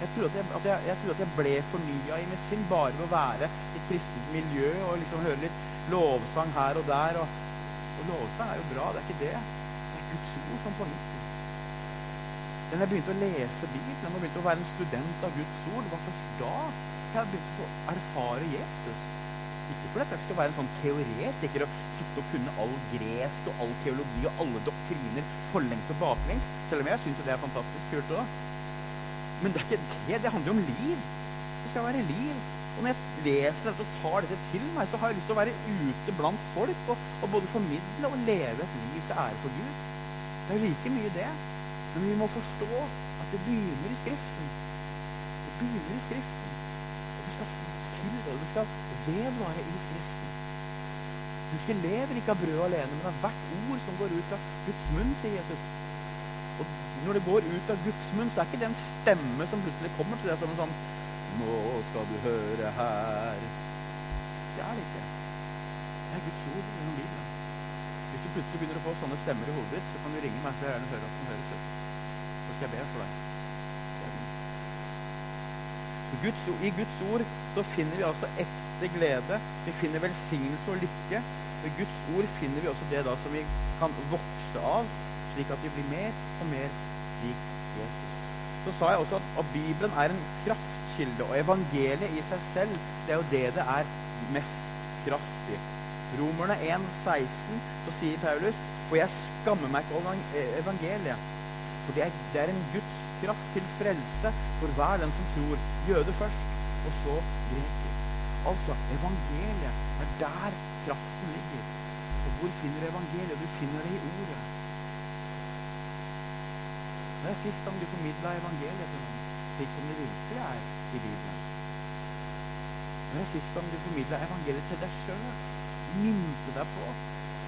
Jeg trodde at jeg, at jeg, jeg, trodde at jeg ble fornya i mitt sinn bare ved å være i et kristent miljø og liksom høre litt lovsang her og der. Og, og lovsang er jo bra, det er ikke det. Det er Guds ord som fornyer. Men jeg begynte å lese Bibelen og begynte å være en student av Guds ord, det var først da jeg begynte å erfare Jesus. Ikke fordi jeg skal være en sånn teoretiker og sitte og kunne all gresk og all teologi og alle doktriner forlengs og baklengs, selv om jeg syns det er fantastisk kult òg. Men det er ikke det. Det handler jo om liv. Det skal være liv. Og når jeg leser dette og tar dette til meg, så har jeg lyst til å være ute blant folk og, og både formidle og leve et liv til ære for Gud. Det er like mye det. Men vi må forstå at det begynner i Skriften. Det begynner i Skriften. Og det skal til, og det skal vedvare i Skriften. Mennesket lever ikke av brød alene, men av hvert ord som går ut av Guds munn, sier Jesus. Og når det går ut av Guds munn, så er ikke det en stemme som plutselig kommer til deg som en sånn Nå skal du høre her. Det er det ikke. Det er Guds ord gjennom Bibelen. Hvis du plutselig begynner å få sånne stemmer i hodet ditt, så kan du ringe meg, så jeg gjerne høre at den høres ut. Så skal jeg be for deg. I Guds ord så finner vi altså ekte glede. Vi finner velsignelse og lykke. I Guds ord finner vi også det da som vi kan vokse av, slik at vi blir mer og mer lik Jesus. Så sa jeg også at, at Bibelen er en kraftkilde, og evangeliet i seg selv det er jo det det er mest kraft i. Romerne 1, 16, så sier Paulus For jeg skammer meg ikke over eh, evangeliet. For det er, det er, en Guds kraft til frelse for hver den som tror. Jøde først, og så greker. Altså, evangeliet er der kraften ligger. Og hvor finner du evangeliet? Du finner det i ordet. Det er sist gang du formidla evangeliet til noen, slik som det virkelig er i Bibelen. Det er sist gang du formidla evangeliet til deg sjøl minte deg på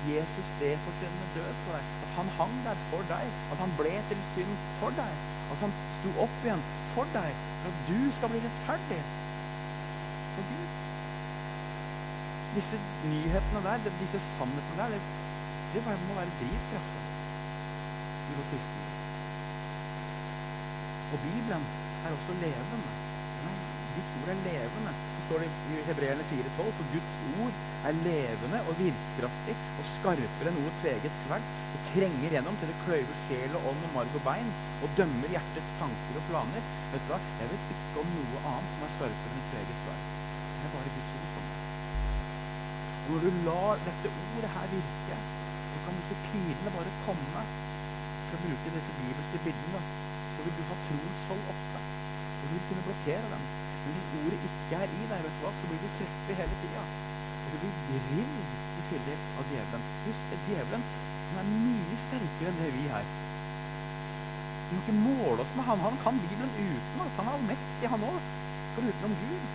Jesus det fortjennende død for deg. At han hang der for deg. At han ble til synd for deg. At han sto opp igjen for deg. For at du skal bli rettferdig for Gud. Disse nyhetene der, disse sannhetene der, det, det må være drivkraften i vår kristne. Og Bibelen er også levende. Guds ord er levende. Så står det i Hebreerne 4,12.: For Guds ord er levende og virkekraftig og skarpere enn noe tveget sverd. Det trenger gjennom til det kløyver sjel og ånd og marg og bein og dømmer hjertets tanker og planer. Vet du hva? Jeg vet ikke om noe annet som er skarpere enn et tveget sverd. Det er bare Guds ord for meg. Og når du lar dette ordet her virke, så kan disse pilene bare komme. For å bruke disse bibelske bildene, så vil du ha troen så oppe. Og du vil kunne blokkere dem. Men hvis ordet ikke er i deg, vet du hva, så blir du truffet hele tida. Og du blir rivd i filler av djevelen. Husk, det, djevelen han er mye sterkere enn det vi er. Vi må ikke måle oss med han. Han kan Bibelen utenat. Han er allmektig, han òg. For utenom Gud.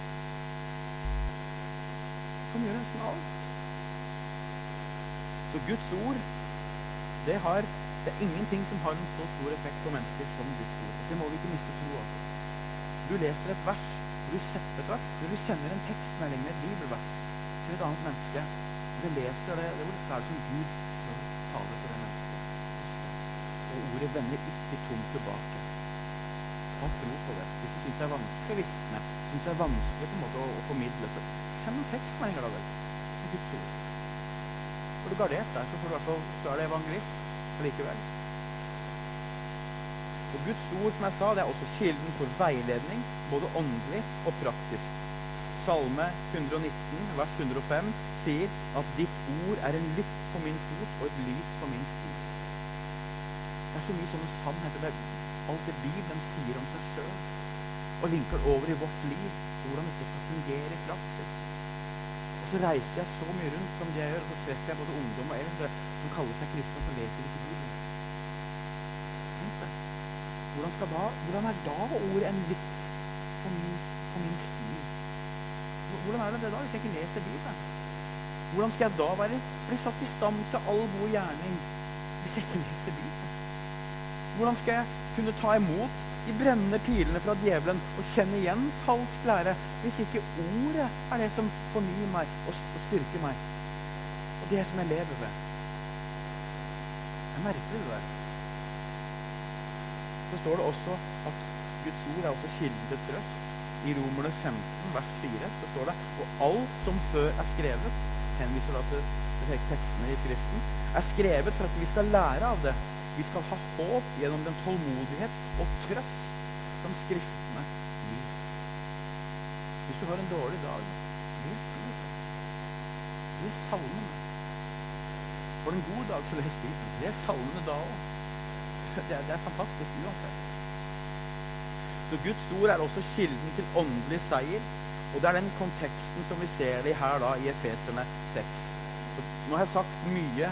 Han gjør nesten alt. Så Guds ord, det, har, det er ingenting som har en så stor effekt på mennesker som Guds ord. Det må vi ikke miste tro av. Du leser et vers, du setter et vers, du sender en tekstmelding med et bibelvers til et annet menneske, du leser det, det er det som Gud som taler til det mennesket. Og ordet vender ikke tomt tilbake. Ha tro på det. Hvis du syns det er vanskelig å vitne, syns det er vanskelig på en måte å, å formidle, så send en tekstmelding da vel. Guds ord. Får du gardert deg, så, får du så er det evangelist likevel. Og Guds ord som jeg sa, det er også kilden for veiledning, både åndelig og praktisk. Salme 119, vers 105 sier at 'ditt ord er en lykt for min fot og et lys for min sti'. Det er så mye sånne sannheter. Er alt det Bibelen sier om seg sjøl, og linker over i vårt liv, hvordan dette skal fungere i praksis. Så reiser jeg så mye rundt som det jeg gjør, og så treffer jeg både ungdom og eldre som kaller seg kristne, og så leser ikke Bibelen. Hvordan, da, hvordan, er da ordet en litt på min, på min stil? Hvordan er det da hvis jeg ikke leser Bibelen? Hvordan skal jeg da være, bli satt i stand til all god gjerning hvis jeg ikke leser Bibelen? Hvordan skal jeg kunne ta imot de brennende pilene fra djevelen og kjenne igjen falsk lære hvis ikke ordet er det som fornyer meg og, styrker meg? Og det som jeg lever ved. Det er merkelig, det der så står det også at Guds ord er også kilden til trøst. I Romerne 15, vers 4, så står det Og alt som før er skrevet, henviser da til tekstene i Skriften, er skrevet for at vi skal lære av det. Vi skal ha håp gjennom den tålmodighet og trøst som Skriftene gir. Hvis du har en dårlig dag, les Bibelen. Les salmene. For en god dag, så les Bibelen. Les salmene da òg det, det er fantastisk uansett. Så Guds ord er også kilden til åndelig seier. Og det er den konteksten som vi ser det her da i Efeserne 6. Så nå har jeg sagt mye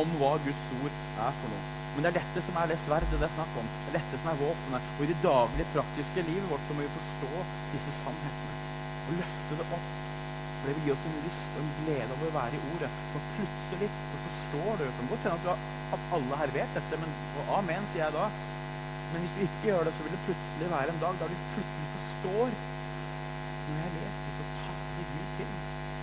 om hva Guds ord er for noe. Men det er dette som er det sverdet det er snakk om. Det er dette som er våpenet. Og i det daglige, praktiske livet vårt så må vi forstå disse sannhetene. Og løfte det opp. For det vil gi oss en lyst og en glede over å være i ordet. For plutselig så forstår du. Det kan godt hende at, alle her vet dette, men, og amen, sier jeg da. Men hvis du ikke gjør det, så vil det plutselig være en dag da du plutselig forstår Når jeg leser, så taler Gud til.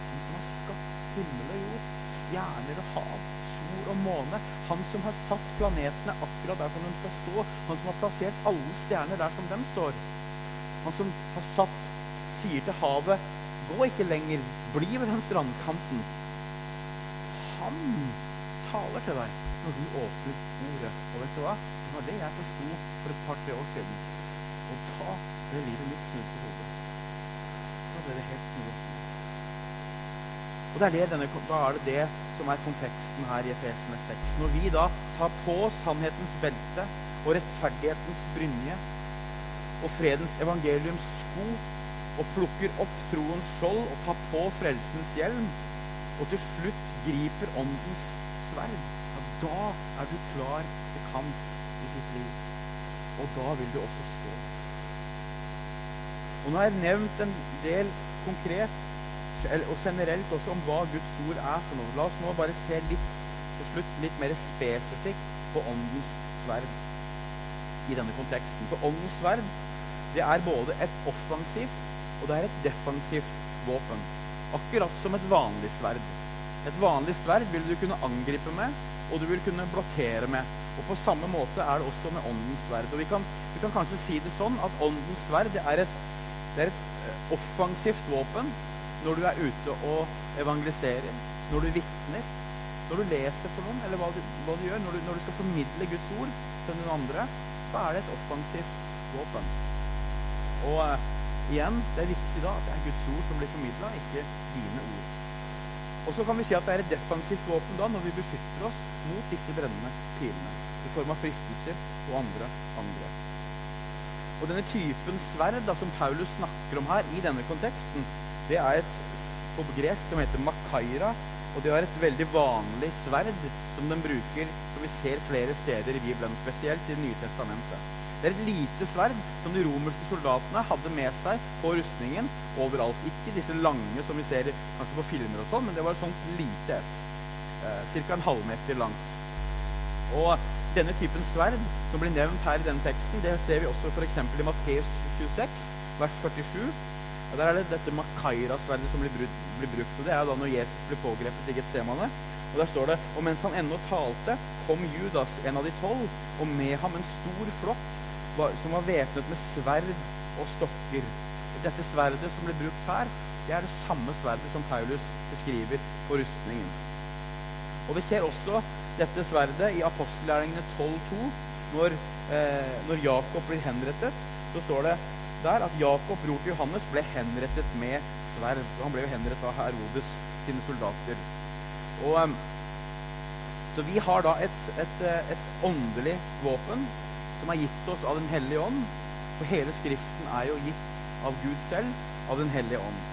Han som har skapt himmel og jord, stjerner og hav, sol og måne. Han som har satt planetene akkurat der som de skal stå. Han som har plassert alle stjerner der som de står. Han som har satt, sier til havet Gå ikke lenger. Bli ved den strandkanten. Han taler til deg når du åpner ordet. Og vet du hva? Det var det jeg forsto for et par-tre år siden. Og da ble livet mitt snudd på hodet. Da ble det helt snudd. Og det er det denne, Da er det det som er konteksten her i Efesene 6. Når vi da tar på sannhetens belte og rettferdighetens brynje og fredens evangeliums sko og plukker opp troens skjold og tar på frelsens hjelm, og til slutt griper åndens sverd, ja, da er du klar til kamp i ditt liv. Og da vil du også stå. Og nå har jeg nevnt en del konkret og generelt også om hva Guds ord er for noe. La oss nå bare se litt til slutt litt mer spesifikt på åndens sverd i denne konteksten. For åndens sverd det er både et offensivt og det er et defensivt våpen. akkurat som et vanlig sverd. Et vanlig sverd vil du kunne angripe med, og du vil kunne blokkere med. Og På samme måte er det også med åndens sverd. Og vi kan, vi kan kanskje si det sånn at åndens sverd det er, et, det er et eh, offensivt våpen når du er ute og evangeliserer, når du vitner, når du leser for noen, eller hva du, hva du gjør. Når du, når du, skal formidle Guds ord til noen andre, så er det et offensivt våpen. Og uh, igjen, det er viktig da at det er Guds ord som blir formidla, ikke dine ord. Og så kan vi si at det er et defensivt våpen da når vi beskytter oss mot disse brennende pilene i form av fristelser og andre angrep. Og denne typen sverd da, som Paulus snakker om her i denne konteksten, det er et på gresk som heter makaira, og det er et veldig vanlig sverd som den bruker, som vi ser flere steder i Bibelen, spesielt i Det nye testamentet. Det er et lite sverd som de romerske soldatene hadde med seg på rustningen overalt. Ikke disse lange som vi ser kanskje på filmer og sånn, men det var et sånt lite et. Eh, Ca. en halvmeter langt. Og denne typen sverd som blir nevnt her i denne teksten, det ser vi også f.eks. i Matteus 26, vers 47. Og Der er det dette Makaira-sverdet som blir, brukt. og Det er jo da når Jesus blir pågrepet i Getsemane. Og der står det Og mens han ennå talte, kom Judas, en av de tolv, og med ham en stor flokk som var væpnet med sverd og stokker. Dette sverdet som blir brukt her, det er det samme sverdet som Paulus beskriver på rustningen. Og Vi ser også dette sverdet i apostelgjerningene 12,2. Når, eh, når Jakob blir henrettet, så står det der at Jakob, bror til Johannes, ble henrettet med sverd. Han ble jo henrettet av Herodes sine soldater. Og, eh, så vi har da et, et, eh, et åndelig våpen som er gitt oss av Den hellige ånd. For hele Skriften er jo gitt av Gud selv, av Den hellige ånd.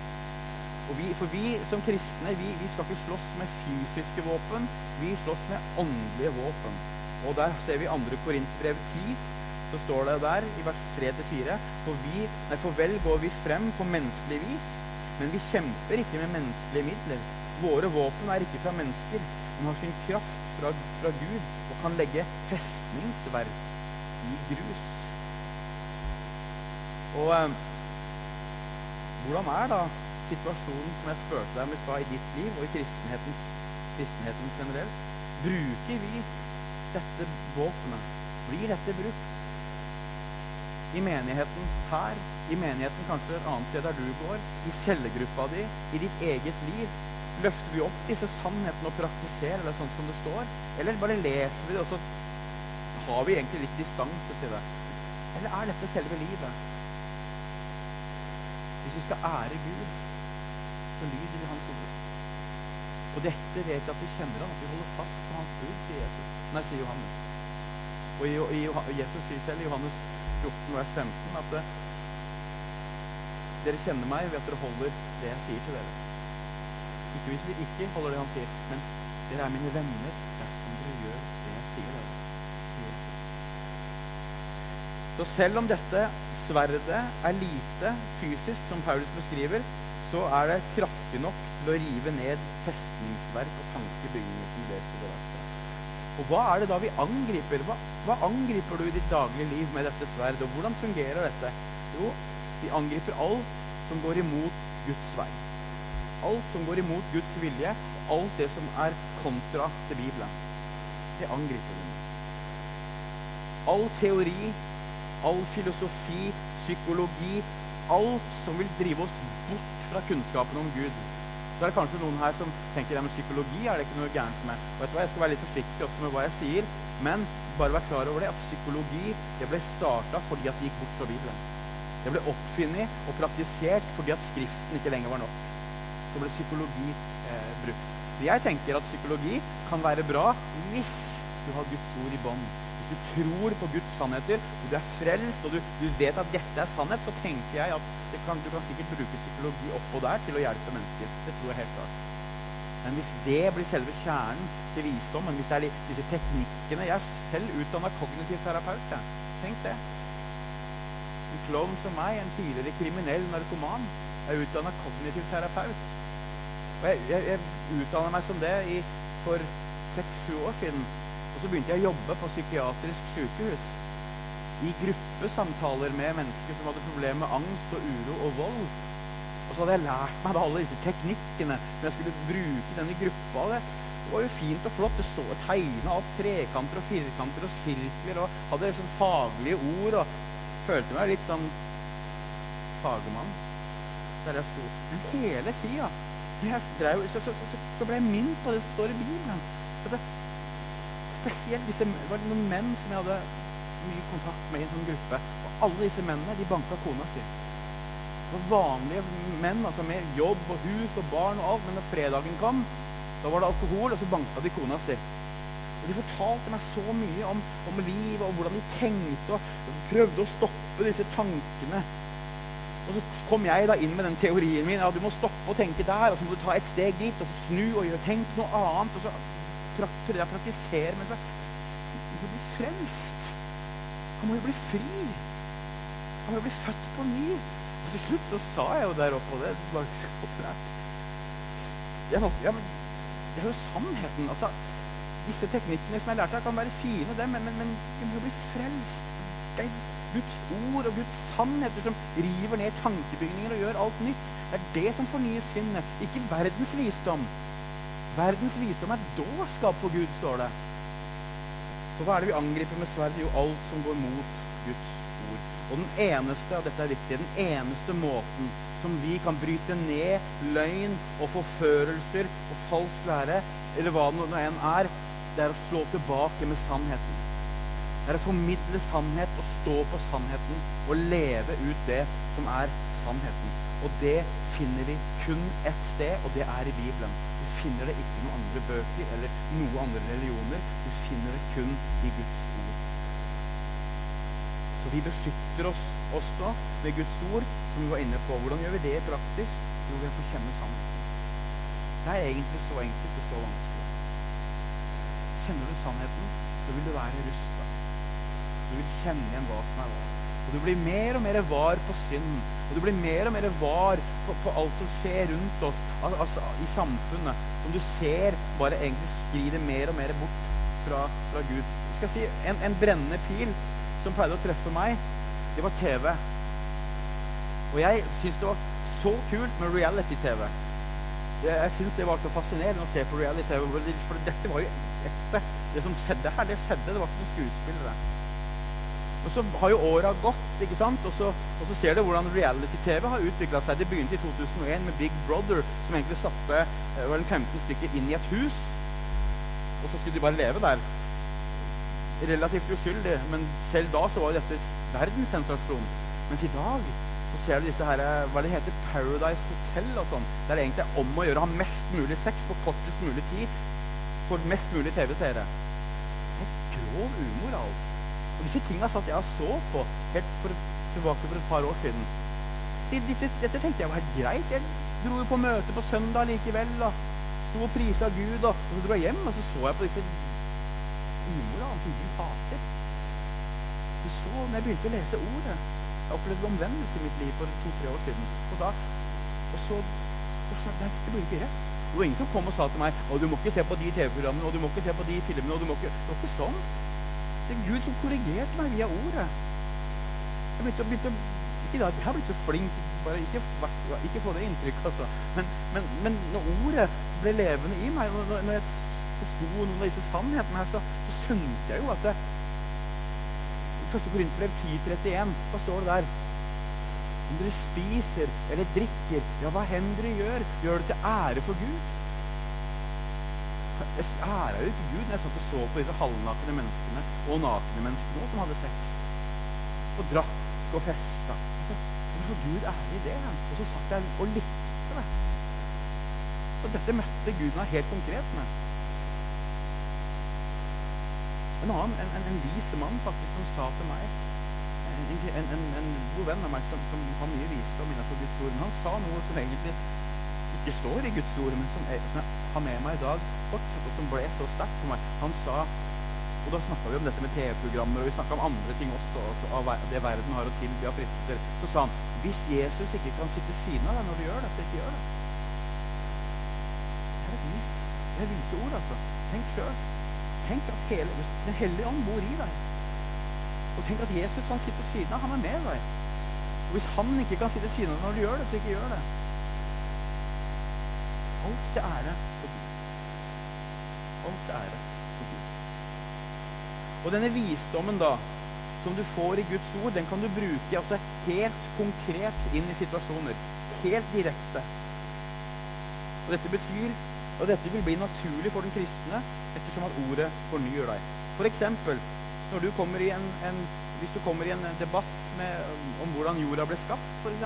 Vi, for vi som kristne vi, vi, skal ikke slåss med fysiske våpen, vi slåss med åndelige våpen. Og der ser vi 2. Korintbrev 10. Så står det der i vers 3-4 for, for vel går vi frem på menneskelig vis, men vi kjemper ikke med menneskelige midler. Våre våpen er ikke fra mennesker, men har sin kraft fra, fra Gud og kan legge festningsverk i grus. Og eh, hvordan er da situasjonen som jeg spurte deg om i stad, i ditt liv og i kristenheten, kristenheten generelt? Bruker vi dette våpenet? Blir dette brukt? I menigheten her, i menigheten kanskje et annet sted der du går, i cellegruppa di, i ditt eget liv. Løfter vi opp disse sannhetene og praktiserer det sånn som det står? Eller bare leser vi det, og så har vi egentlig litt distanse til det? Eller er dette selve livet? Hvis vi skal ære Gud, så lyder vi Hans ord. Og dette vet jeg at vi kjenner han, at vi holder fast på Hans bud, sier Jesus. Nei, sier Johannes. Og i, Jesus sier selv i Johannes 14, vers 15 at det, dere kjenner meg ved at dere holder det jeg sier til dere. Ikke hvis vi ikke holder det han sier, men dere er mine venner dersom dere gjør det jeg sier dere. Så selv om dette sverdet er lite fysisk, som Paulus beskriver, så er det kraftig nok til å rive ned festningsverk og tankebygninger. som det Og hva er det da vi angriper? Hva, hva, angriper du i ditt daglige liv med dette sverdet? Og hvordan fungerer dette? Jo, vi angriper alt som går imot Guds vei. Alt som går imot Guds vilje, alt det som er kontra til Bibelen. Det angriper vi. All teori, all filosofi, psykologi, alt som vil drive oss bort fra kunnskapen om Gud. Så er det kanskje noen her som tenker at psykologi er det ikke noe gærent med. vet du hva, Jeg skal være litt forsiktig også med hva jeg sier, men bare vær klar over det, at psykologi det ble starta fordi at det gikk bort fra Bibelen. Det ble oppfunnet og praktisert fordi at Skriften ikke lenger var nok. Så ble psykologi eh, brukt. Jeg tenker at psykologi kan være bra hvis du har Guds ord i bånd du tror på Guds sannheter, og du er frelst, og du, du vet at dette er sannhet, så tenker jeg at kan, du kan sikkert bruke psykologi oppå der til å hjelpe mennesker. Det tror jeg helt klart. Men hvis det blir selve kjernen til visdommen, hvis det er disse teknikkene Jeg er selv utdanna kognitiv terapeut. Jeg. Tenk det. En klovn som meg, en tidligere kriminell narkoman, er utdanna kognitiv terapeut. Og jeg, jeg, jeg utdanna meg som det i, for seks-sju år siden. Og så begynte jeg å jobbe på psykiatrisk sykehus. I gruppesamtaler med mennesker som hadde problemer med angst og uro og vold. Og Og så hadde jeg lært meg alle disse teknikkene som jeg skulle bruke denne gruppa. Det, var jo fint og flott. Det så tegna opp trekanter og firkanter og sirkler og hadde liksom faglige ord. og Følte meg litt sånn fagmann der jeg sto. Men hele tida så, så, så, så, ble jeg minnet på det som står i Bibelen. Spesielt disse, det var noen menn som jeg hadde mye kontakt med i en sånn gruppe. Og alle disse mennene de banka kona si. Det var vanlige menn altså med jobb og hus og barn og alt. Men når fredagen kom, da var det alkohol, og så banka de kona si. Og De fortalte meg så mye om, om livet og hvordan de tenkte, og prøvde å stoppe disse tankene. Og så kom jeg da inn med den teorien min. Ja, du må stoppe å tenke der, og så må du ta et steg dit, og snu og gjøre, tenk noe annet. Og så prøvde jeg å praktisere, men så Du må bli frelst. Han må jo bli fri. Han må jo bli født på ny. Og til slutt så sa jeg jo der oppe, og det var ikke så populært måtte, ja, Det er jo sannheten. altså disse teknikkene som jeg lærte, kan være fine, det, men, men, men vi må bli frelst. Det er Guds ord og Guds sannheter som river ned tankebygninger og gjør alt nytt. Det er det som fornyer sinnet, ikke verdens visdom. Verdens visdom er dårskap for Gud, står det. Så hva er det vi angriper med sverdet? Jo, alt som går mot Guds ord. Og den eneste, og dette er viktig, den eneste måten som vi kan bryte ned løgn og forførelser og falsk lære, eller hva det nå enn er, det er å slå tilbake med sannheten. Det er å formidle sannhet og stå på sannheten og leve ut det som er sannheten. Og det finner vi kun ett sted, og det er i Bibelen. Finner det ikke i noen andre bøker eller noen andre religioner. Du finner det kun i Guds ord. Så vi beskytter oss også med Guds ord, som vi var inne på. Hvordan gjør vi det i praksis? Jo, ved å kjenne sannheten. Det er egentlig så enkelt og så vanskelig. Kjenner du sannheten, så vil du være rusta du vil kjenne igjen hva som er hva. Og du blir mer og mer var på synd. Og du blir mer og mer var på, på alt som skjer rundt oss al altså, i samfunnet. Som du ser bare egentlig skrider mer og mer bort fra, fra Gud. Jeg skal si, en, en brennende pil som pleide å treffe meg, det var TV. Og jeg syns det var så kult med reality-TV. Jeg syns det var så fascinerende å se på reality-TV. For dette var jo ekte. Det som skjedde her, det skjedde. Det var ikke noen skuespillere. Og så har jo åra gått, ikke sant? Og så, og så ser du hvordan reality-TV har utvikla seg. Det begynte i 2001 med Big Brother, som egentlig satte eh, var 15 stykker inn i et hus. Og så skulle de bare leve der. Relativt uskyldig, men selv da så var jo dette verdenssensasjon. Mens i dag så ser du disse her, eh, hva det heter, Paradise Hotel og sånn. Der det egentlig er om å gjøre å ha mest mulig sex på kortest mulig tid for mest mulig TV-seere. Det er grov umoral. Disse tinga satt jeg og så på helt for, tilbake for et par år siden. Dette, dette, tenkte jeg var helt greit. Jeg dro jo på møte på søndag likevel. og Sto og prisa Gud. Og, og, så dro jeg hjem, og så så jeg på disse umoralene som Gud hater. Du så, når jeg begynte å lese ordet Jeg opplevde omvendelse i mitt liv for to-tre år siden. Og da og så, og så Nei, dette ikke rett. Det var ingen som kom og sa til meg å, du må ikke se på de TV-programmene og du må ikke se på de filmene. og du må ikke, Det var ikke sånn. Det er Gud som korrigerte meg via ordet. Jeg begynte, begynte, ikke da, jeg har blitt så flink bare ikke, ikke få det inntrykket, altså. Men, men, men, når ordet ble levende i meg, når, når jeg forsto noen av disse sannhetene her, så, så skjønte jeg jo at det, Første Korinterbrev 10.31, hva står det der? Om dere spiser eller drikker, ja, hva hen dere gjør, gjør det til ære for Gud. Jeg æra jo ikke Gud når jeg satt og så på disse halvnakne menneskene og nakne menneskene også, som hadde sex. Og drakk og festa. Altså, hvorfor Gud ære det? Og så satt jeg og likte det. Og dette møtte Gud meg helt konkret med. En annen, en, en, en vis mann faktisk, som sa til meg En, en god venn av meg som, som har mye visdom innenfor Guds ord, han sa noe som egentlig ikke står i Guds ord, men som, er, som jeg har med meg i dag, fortsatt, og som ble så sterkt for meg. Han sa og Da snakka vi om dette med TV-programmer og vi om andre ting også. også av det verden har å tilby av fristelser. Så sa han hvis Jesus ikke kan sitte siden av deg når du gjør det, så ikke gjør det. Det er et vis, det er vise ord, altså. Tenk sjøl. Tenk at hele, Den hellige ånd bor i deg. Og tenk at Jesus han sitter siden av. Han er med deg. Og hvis han ikke kan sitte siden av deg når du gjør det, så ikke gjør det. Alt til ære for Alt ære for Gud. Og denne visdommen da, som du får i Guds ord, den kan du bruke altså, helt konkret inn i situasjoner. Helt direkte. Og dette betyr og dette vil bli naturlig for den kristne ettersom at ordet fornyer deg. For eksempel, når hvis du kommer i en debatt med, om hvordan jorda ble skapt, f.eks.,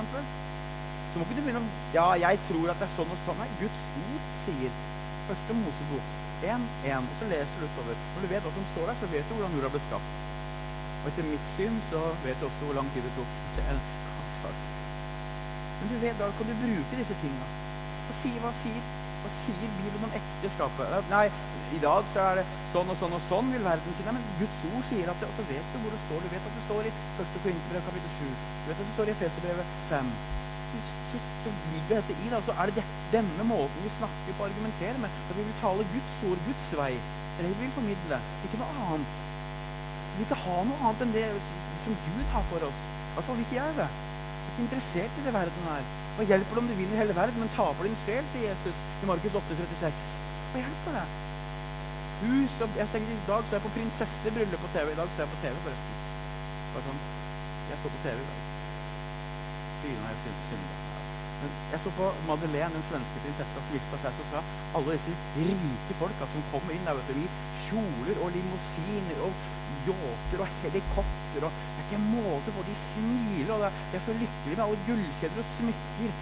så må ikke du begynne om Ja, jeg tror at det er sånn og sånn. Guds ord sier Første Mosebok 1.1. Og så leser du utover. Når du vet hva som står der, så vet du hvordan jorda ble skapt. Og etter mitt syn så vet du også hvor lang tid det tok. Men du vet, da kan du bruke disse tinga. Hva sier, hva sier hva sier Bibelen om ekteskapet? Nei, i dag så er det sånn og sånn og sånn vil verden si. Nei, men Guds ord sier at det, og så vet du hvor det står. Du vet at det står i 1. Korinterbrev kapittel 7. Du vet at det står i Efeserbrevet 5. Så, ligger dette i det. Så er det denne måten vi snakker på og argumenterer med. At vi vil tale Guds ord, Guds vei. Det er vi vil formidle. Ikke noe annet. Vi vil ikke ha noe annet enn det som Gud har for oss. I hvert fall ikke jeg det. Jeg er ikke interessert i det verden her. Hva hjelper det om du vinner hele verden, men taper din sjel, sier Jesus i Markus 8,36. Hva hjelper det? Hus, jeg tenkte I dag så er jeg på prinsessebryllup på TV. I dag så er jeg på TV, forresten. Bare sånn, Jeg så på TV i dag. Trine har synda. Men jeg så på Madeleine, den svenske prinsessa som gifta seg. Så sa alle disse rike folka som kommer inn der, vet du, i kjoler og limousiner og yachter og helikopter. og Det er ikke måte på. De smiler, og de er så lykkelige med alle gullkjeder og smykker.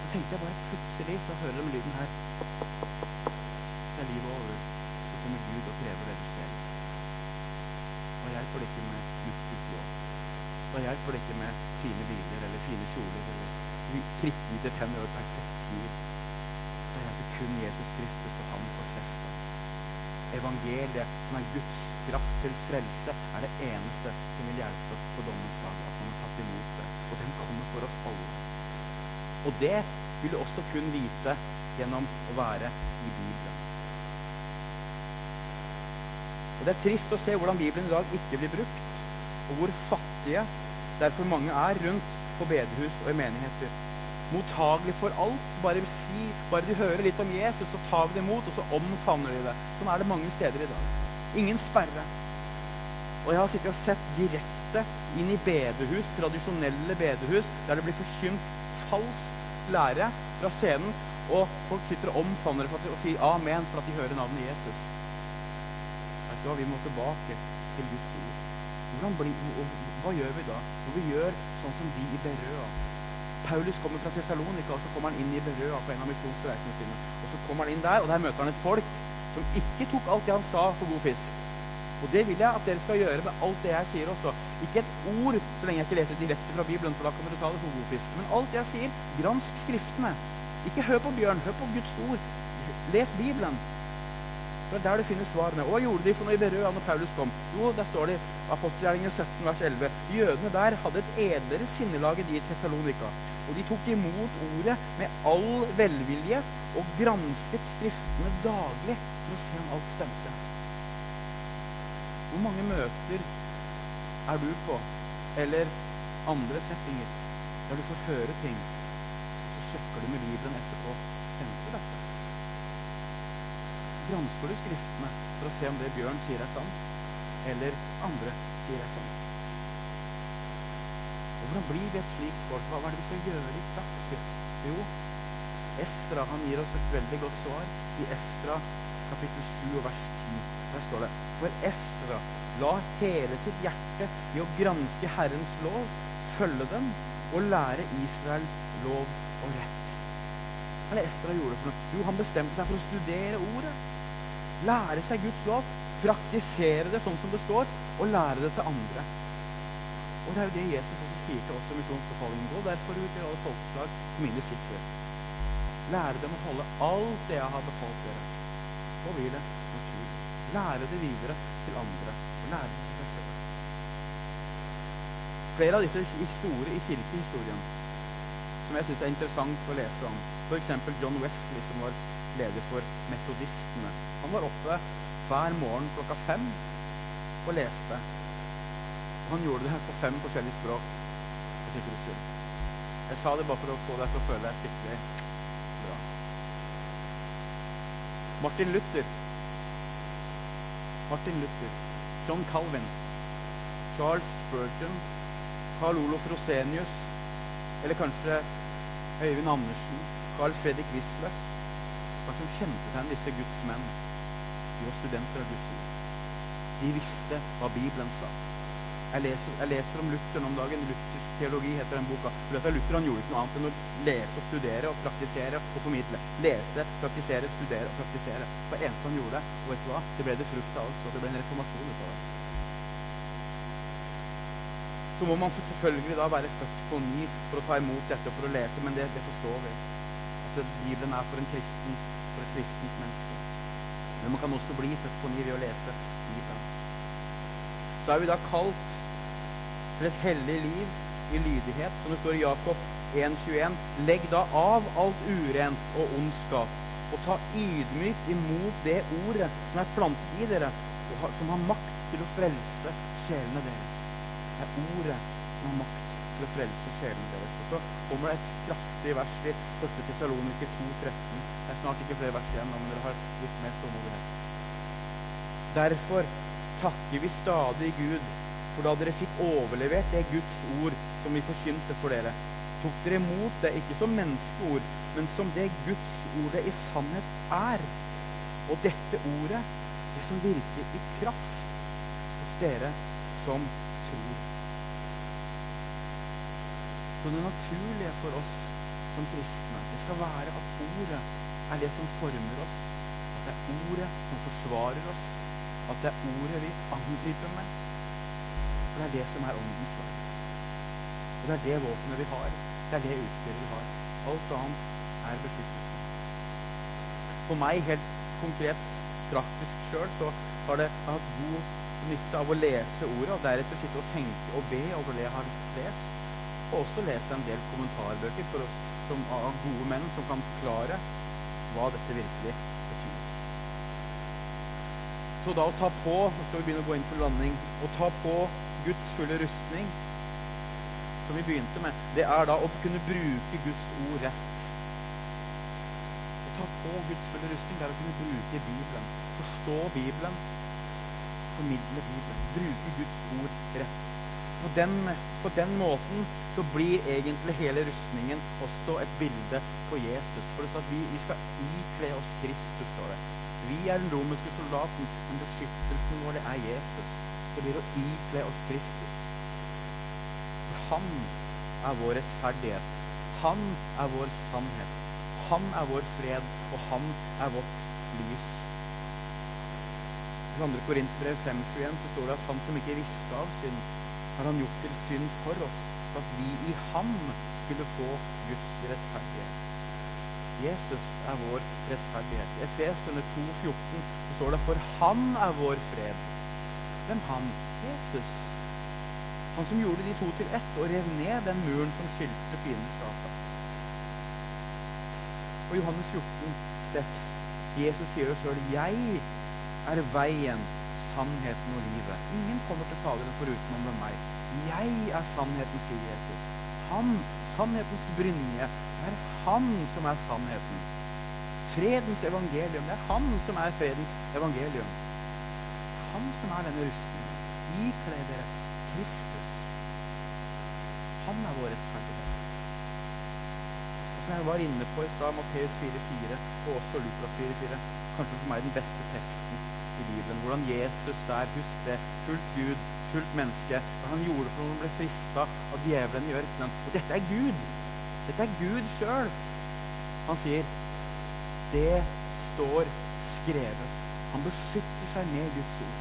Så tenkte jeg bare plutselig så hører de lyden her. Så er livet over. Så kommer Gud og krever deres sjel. Da hjelper det ikke med luksusjobb. Da hjelper det ikke med fine biler eller fine kjoler eller kritthvite tenner og et perfekt smil. Det heter kun Jesus Kristus og Han korsfestet. Evangeliet, som er Guds kraft til frelse, er det eneste som vil hjelpe oss på dommens dag. At man har tatt imot det. Og den kommer for oss alle. Og det vil du også kun vite gjennom å være i Bibelen. Og Det er trist å se hvordan Bibelen i dag ikke blir brukt, og hvor fattige derfor mange er rundt på bedehus og i menigheter. Mottagelig for alt. Bare si, bare de hører litt om Jesus, så tar vi det imot, og så omfavner de det. Sånn er det mange steder i dag. Ingen sperre. Og jeg har sittet og sett direkte inn i bedehus, tradisjonelle bedehus, der det blir forkynt falsk lære fra scenen, og folk sitter og omfavner det og sier amen for at de hører navnet Jesus. Vet du hva, Vi må tilbake til Guds ord. Blir, hva gjør vi da? Når vi gjør sånn som de i Berøa. Paulus kommer fra Cessalonika, og så kommer han inn i Berøa på en av misjonsreisene sine. Og så kommer han inn der, og der møter han et folk som ikke tok alt det han sa for god fisk. Og det vil jeg at dere skal gjøre med alt det jeg sier også. Ikke et ord så lenge jeg ikke leser direkte fra Bibelen, for da kan dere ta det for god fisk. Men alt jeg sier, gransk Skriftene. Ikke hør på Bjørn, hør på Guds ord. Les Bibelen. Det er der du finner svarene. Hva gjorde de for noe i Berøa når Paulus kom? Jo, der står det apostelgjerningen 17, vers 11. Jødene der hadde et edlere sinnelag enn de i Tessalonika. Og de tok imot ordet med all velvilje og gransket Skriftene daglig for å se om alt stemte. Hvor mange møter er du på, eller andre settinger, der du får høre ting, så sjekker du med Bibelen etterpå? Gransker du Skriftene for å se om det Bjørn sier, er sant, eller andre sier er sant? Og Hvordan blir vi et slikt folk? Hva er det vi skal gjøre i praksis? Jo, Esra han gir oss et veldig godt svar i Esra kapittel 7 og vers 10. Der står det For Esra la hele sitt hjerte i å granske Herrens lov, følge den og lære Israel lov og rett. Hva er det Esra gjorde for noe? Jo, han bestemte seg for å studere ordet. Lære seg Guds lov, praktisere det sånn som det står, og lære det til andre. Og det er jo det Jesus også sier til oss i misjonsbefalingen. Gå derfor ut i alle folkeslag som mine disipler. Lære dem å holde alt det jeg har befalt dere. Så blir det naturlig. Lære det videre til andre. Og lære det til seg selv. Flere av disse store i kirkehistorien som jeg syns er interessant å lese om, f.eks. John Wesley, som var leder for metodistene. Han var oppe hver morgen klokka fem og leste. Og han gjorde det på fem forskjellige språk. Jeg sa det bare for å få deg til å føle deg skikkelig bra. Martin Luther. Martin Luther. John Calvin. Charles Spurgeon. Carl Olof Rosenius. Eller kanskje Øyvind Andersen. Carl Fredrik Wisløff. Hva som kjente seg igjen disse Guds menn? De var studenter av Guds ord. De visste hva Bibelen sa. Jeg leser, jeg leser, om Luther om dagen. Luthers teologi heter den boka. For dette Luther han gjorde ikke noe annet enn å lese og studere og praktisere og formidle. Lese, praktisere, studere og praktisere. Det eneste han gjorde. Og vet du hva? Det ble det frukt av oss, og det ble en reformasjon ut av det. Så må man selvfølgelig da være født på ny for å ta imot dette og for å lese, men det, det forstår vi. At Bibelen er for en kristen, for et kristent menneske. Men man kan også bli født på ny ved å lese Bibelen. Så er vi da kalt til et hellig liv i lydighet, som det står i Jakob 1,21. Legg da av alt urent og ondskap, og ta ydmykt imot det ordet som er plantet i dere, og som har makt til å frelse sjelene deres. Det er ordet som har makt til å frelse sjelene deres. Og så kommer det et kraftig vers i 1. Tessaloniker 2,13. Snart ikke flere vers igjen, men dere har litt mer tålmodighet. Derfor takker vi stadig Gud for da dere fikk overlevert det Guds ord som vi forkynte for dere, tok dere imot det ikke som menneskeord, men som det Guds ordet i sannhet er. Og dette ordet, det som virker i kraft hos dere som tror. Så det naturlige for oss som kristne, det skal være at ordet er det som former oss. At det er ordet som forsvarer oss. At det er ordet vi angriper med. For det er det som er åndens vei. Og det er det våpenet vi har. Det er det utstyret vi har. Alt annet er beskyttelse. For meg, helt konkret, praktisk sjøl, så har det hatt god nytte av å lese ordet, og deretter sitte og tenke og be over det jeg har lest. Og også lese en del kommentarbøker for oss som av gode menn som kan forklare hva dette virkelig betyr. Så da å ta på Nå skal vi begynne å gå inn for landing. Å ta på Guds fulle rustning, som vi begynte med, det er da å kunne bruke Guds ord rett. Å ta på Guds fulle rustning det er å kunne bruke Bibelen. Forstå Bibelen. Formidle Bibelen. Bruke Guds ord rett. På den, på den, måten så blir egentlig hele rustningen også et bilde på Jesus. For det står at vi, vi skal ikle oss Kristus, står det. Vi er den romerske soldaten, men beskyttelsen vår det er Jesus det blir å ikle oss Kristus. For han er vår rettferdighet. Han er vår sannhet. Han er vår fred, og han er vårt lys. I 2. Korinterbrev 5.21 så står det at han som ikke visste av synd, har han gjort til synd for oss, for at vi i ham skulle få Guds rettferdighet. Jesus er vår rettferdighet. I Efeserne 2,14 så står det for han er vår fred hvem han? Jesus. Han som gjorde de to til ett og rev ned den muren som skilte fiendskapet. Og Johannes 14, 6, Jesus sier det sjøl. Jeg er veien, sannheten og livet. Ingen kommer til Faderen foruten med meg. Jeg er sannheten, sier Jesus. Han, sannhetens brynje, det er han som er sannheten. Fredens evangelium, det er han som er fredens evangelium han som er denne rustningen. Ikle dere Kristus. Han er vår rettferdighet. Som jeg var inne på i stad, Matteus 4,4 og også Lukas 4,4, kanskje for meg den beste teksten i Bibelen. Hvordan Jesus der, husk fullt Gud, fullt menneske, hva han gjorde for noen ble frista av djevelen i ørkenen. Og dette er Gud! Dette er Gud sjøl! Han sier, det står skrevet. Han beskytter seg med Guds ord.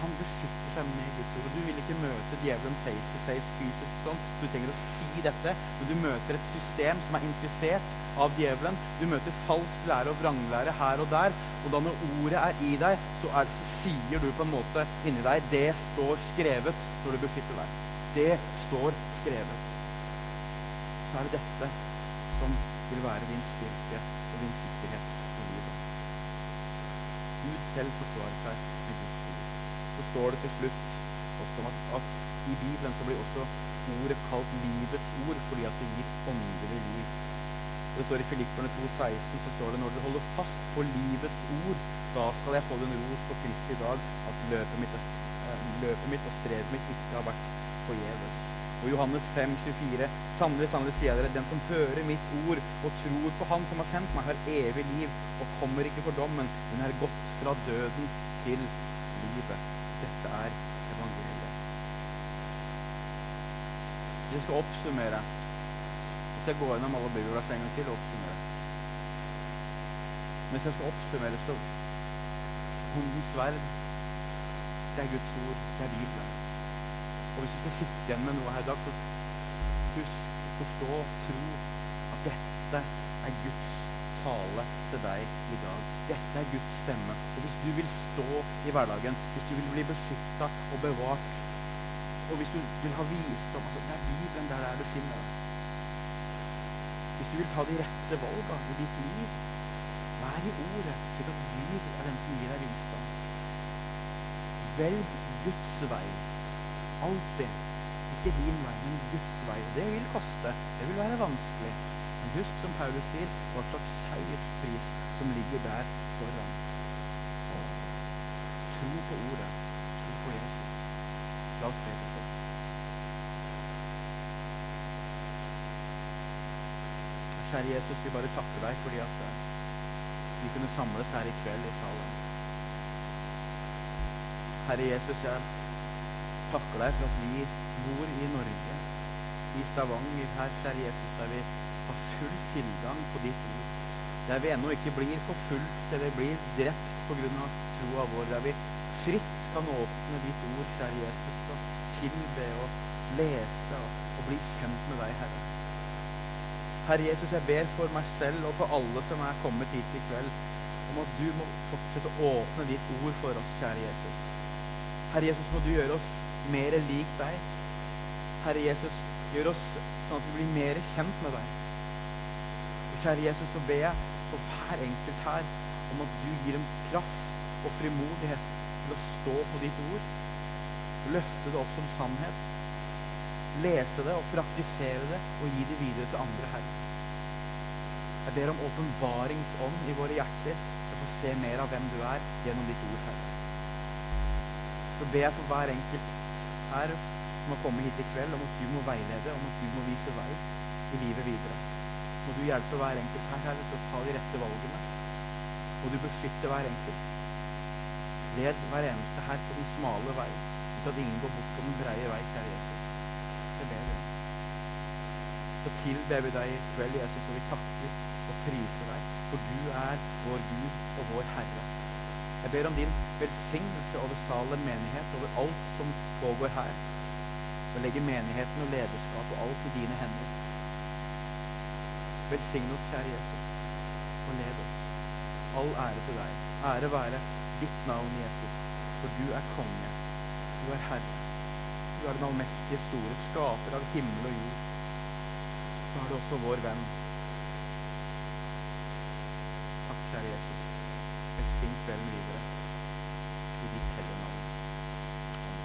Han beskytter seg med Guds ord. Du vil ikke møte djevelen face to face fysisk sånn. Du trenger å si dette, men du møter et system som er infisert av djevelen. Du møter falsk lære og vranglære her og der. Og da når ordet er i deg, så, er så sier du på en måte inni deg Det står skrevet når du beskytter deg. Det står skrevet. Så er det dette som vil være din styrke og din sikkerhet Gud selv forsvarer seg med Guds ord. Så står det til slutt også at, at i Bibelen så blir også ordet kalt livets ord fordi at det gir åndelig liv. Det står i Filipperne 2,16 så står det når dere holder fast på livets ord, da skal jeg få den ros på Kristi dag at løpet mitt, eh, løpet mitt og strevet mitt ikke har vært forgjeves. Og Johannes 5, 24. Sannelig, sannelig sier dere, den som hører mitt ord og tror på Han som har sendt meg, har evig liv og kommer ikke for dommen, men er gått fra døden til livet. Dette er evangeliet. Vi jeg skal oppsummere Hvis jeg går gjennom alle bibelvers en gang til og oppsummere Mens jeg skal oppsummere, så Håndens sverd, det er Guds ord, det er Bibelen. Og hvis du skal sitte igjen med noe her i dag, så husk forstå tro at dette er Guds tale til deg i dag. Dette er Guds stemme. Og hvis du vil stå i hverdagen, hvis du vil bli beskytta og bevart, og hvis du vil ha visdom altså Det er Bibelen der, der du finner det. Du vil ta de rette valga i ditt liv, vær i ordet, slik at Gud er den som gir deg visdom. Velg Guds vei Alltid. Ikke din vei, men Guds vei. Det vil koste. Det vil være vanskelig. Men husk, som Paulus sier, hva slags seierspris som ligger der foran. Tro på ordet. Tro på Jesus. La oss be til det. Kjære Jesus, vi bare takker deg fordi at eh, vi kunne samles her i kveld i salen. Herre Jesus, jeg takker deg for at vi bor i Norge, i Stavanger, her, kjære Jesus, der vi har full tilgang på ditt ord. Der vi ennå ikke blir forfulgt eller blir drept pga. troa vår. Der vi fritt kan åpne ditt ord, kjære Jesus, og tilbe og lese og, og bli kjent med deg, Herre. Herre Jesus, jeg ber for meg selv og for alle som er kommet hit i kveld, om at du må fortsette å åpne ditt ord for oss, kjære Jesus. Herre Jesus, må du gjøre oss mer lik deg. Herre Jesus, gjør oss sånn at vi blir mer kjent med deg. Og kjære Jesus, så ber jeg for hver enkelt her om at du gir dem kraft og frimodighet til å stå på ditt ord. Løfte det opp som sannhet. Lese det og praktisere det og gi det videre til andre Herre. Jeg ber om åpenbaringsånd i våre hjerter så å får se mer av hvem du er gjennom ditt ord, Herre. Så ber jeg for hver enkelt her som har kommet hit i kveld, om at du må veilede, om at du må vise vei i livet videre. Må du hjelpe hver enkelt her, Herre, til å ta de rette valgene. Må du beskytte hver enkelt. Led hver eneste her på den smale vei, uten at ingen går bort på den breie vei, kjære Jesus. Det ber vi Så tilber vi deg i kveld, Jesus, og vi takker og priser deg, for du er vår Gud og vår Herre. Jeg ber om din velsignelse over Salem menighet, over alt som pågår her. Og legger menigheten og lederskap og alt i dine hender. Velsign oss, kjære Jesus, og led oss. All ære til deg. Ære være ditt navn, Jesus, for du er konge. Du er Herre. Du er den allmektige, store skaper av himmel og jord. Så er du også vår venn. Kjære Jesus. Velsign kvelden videre.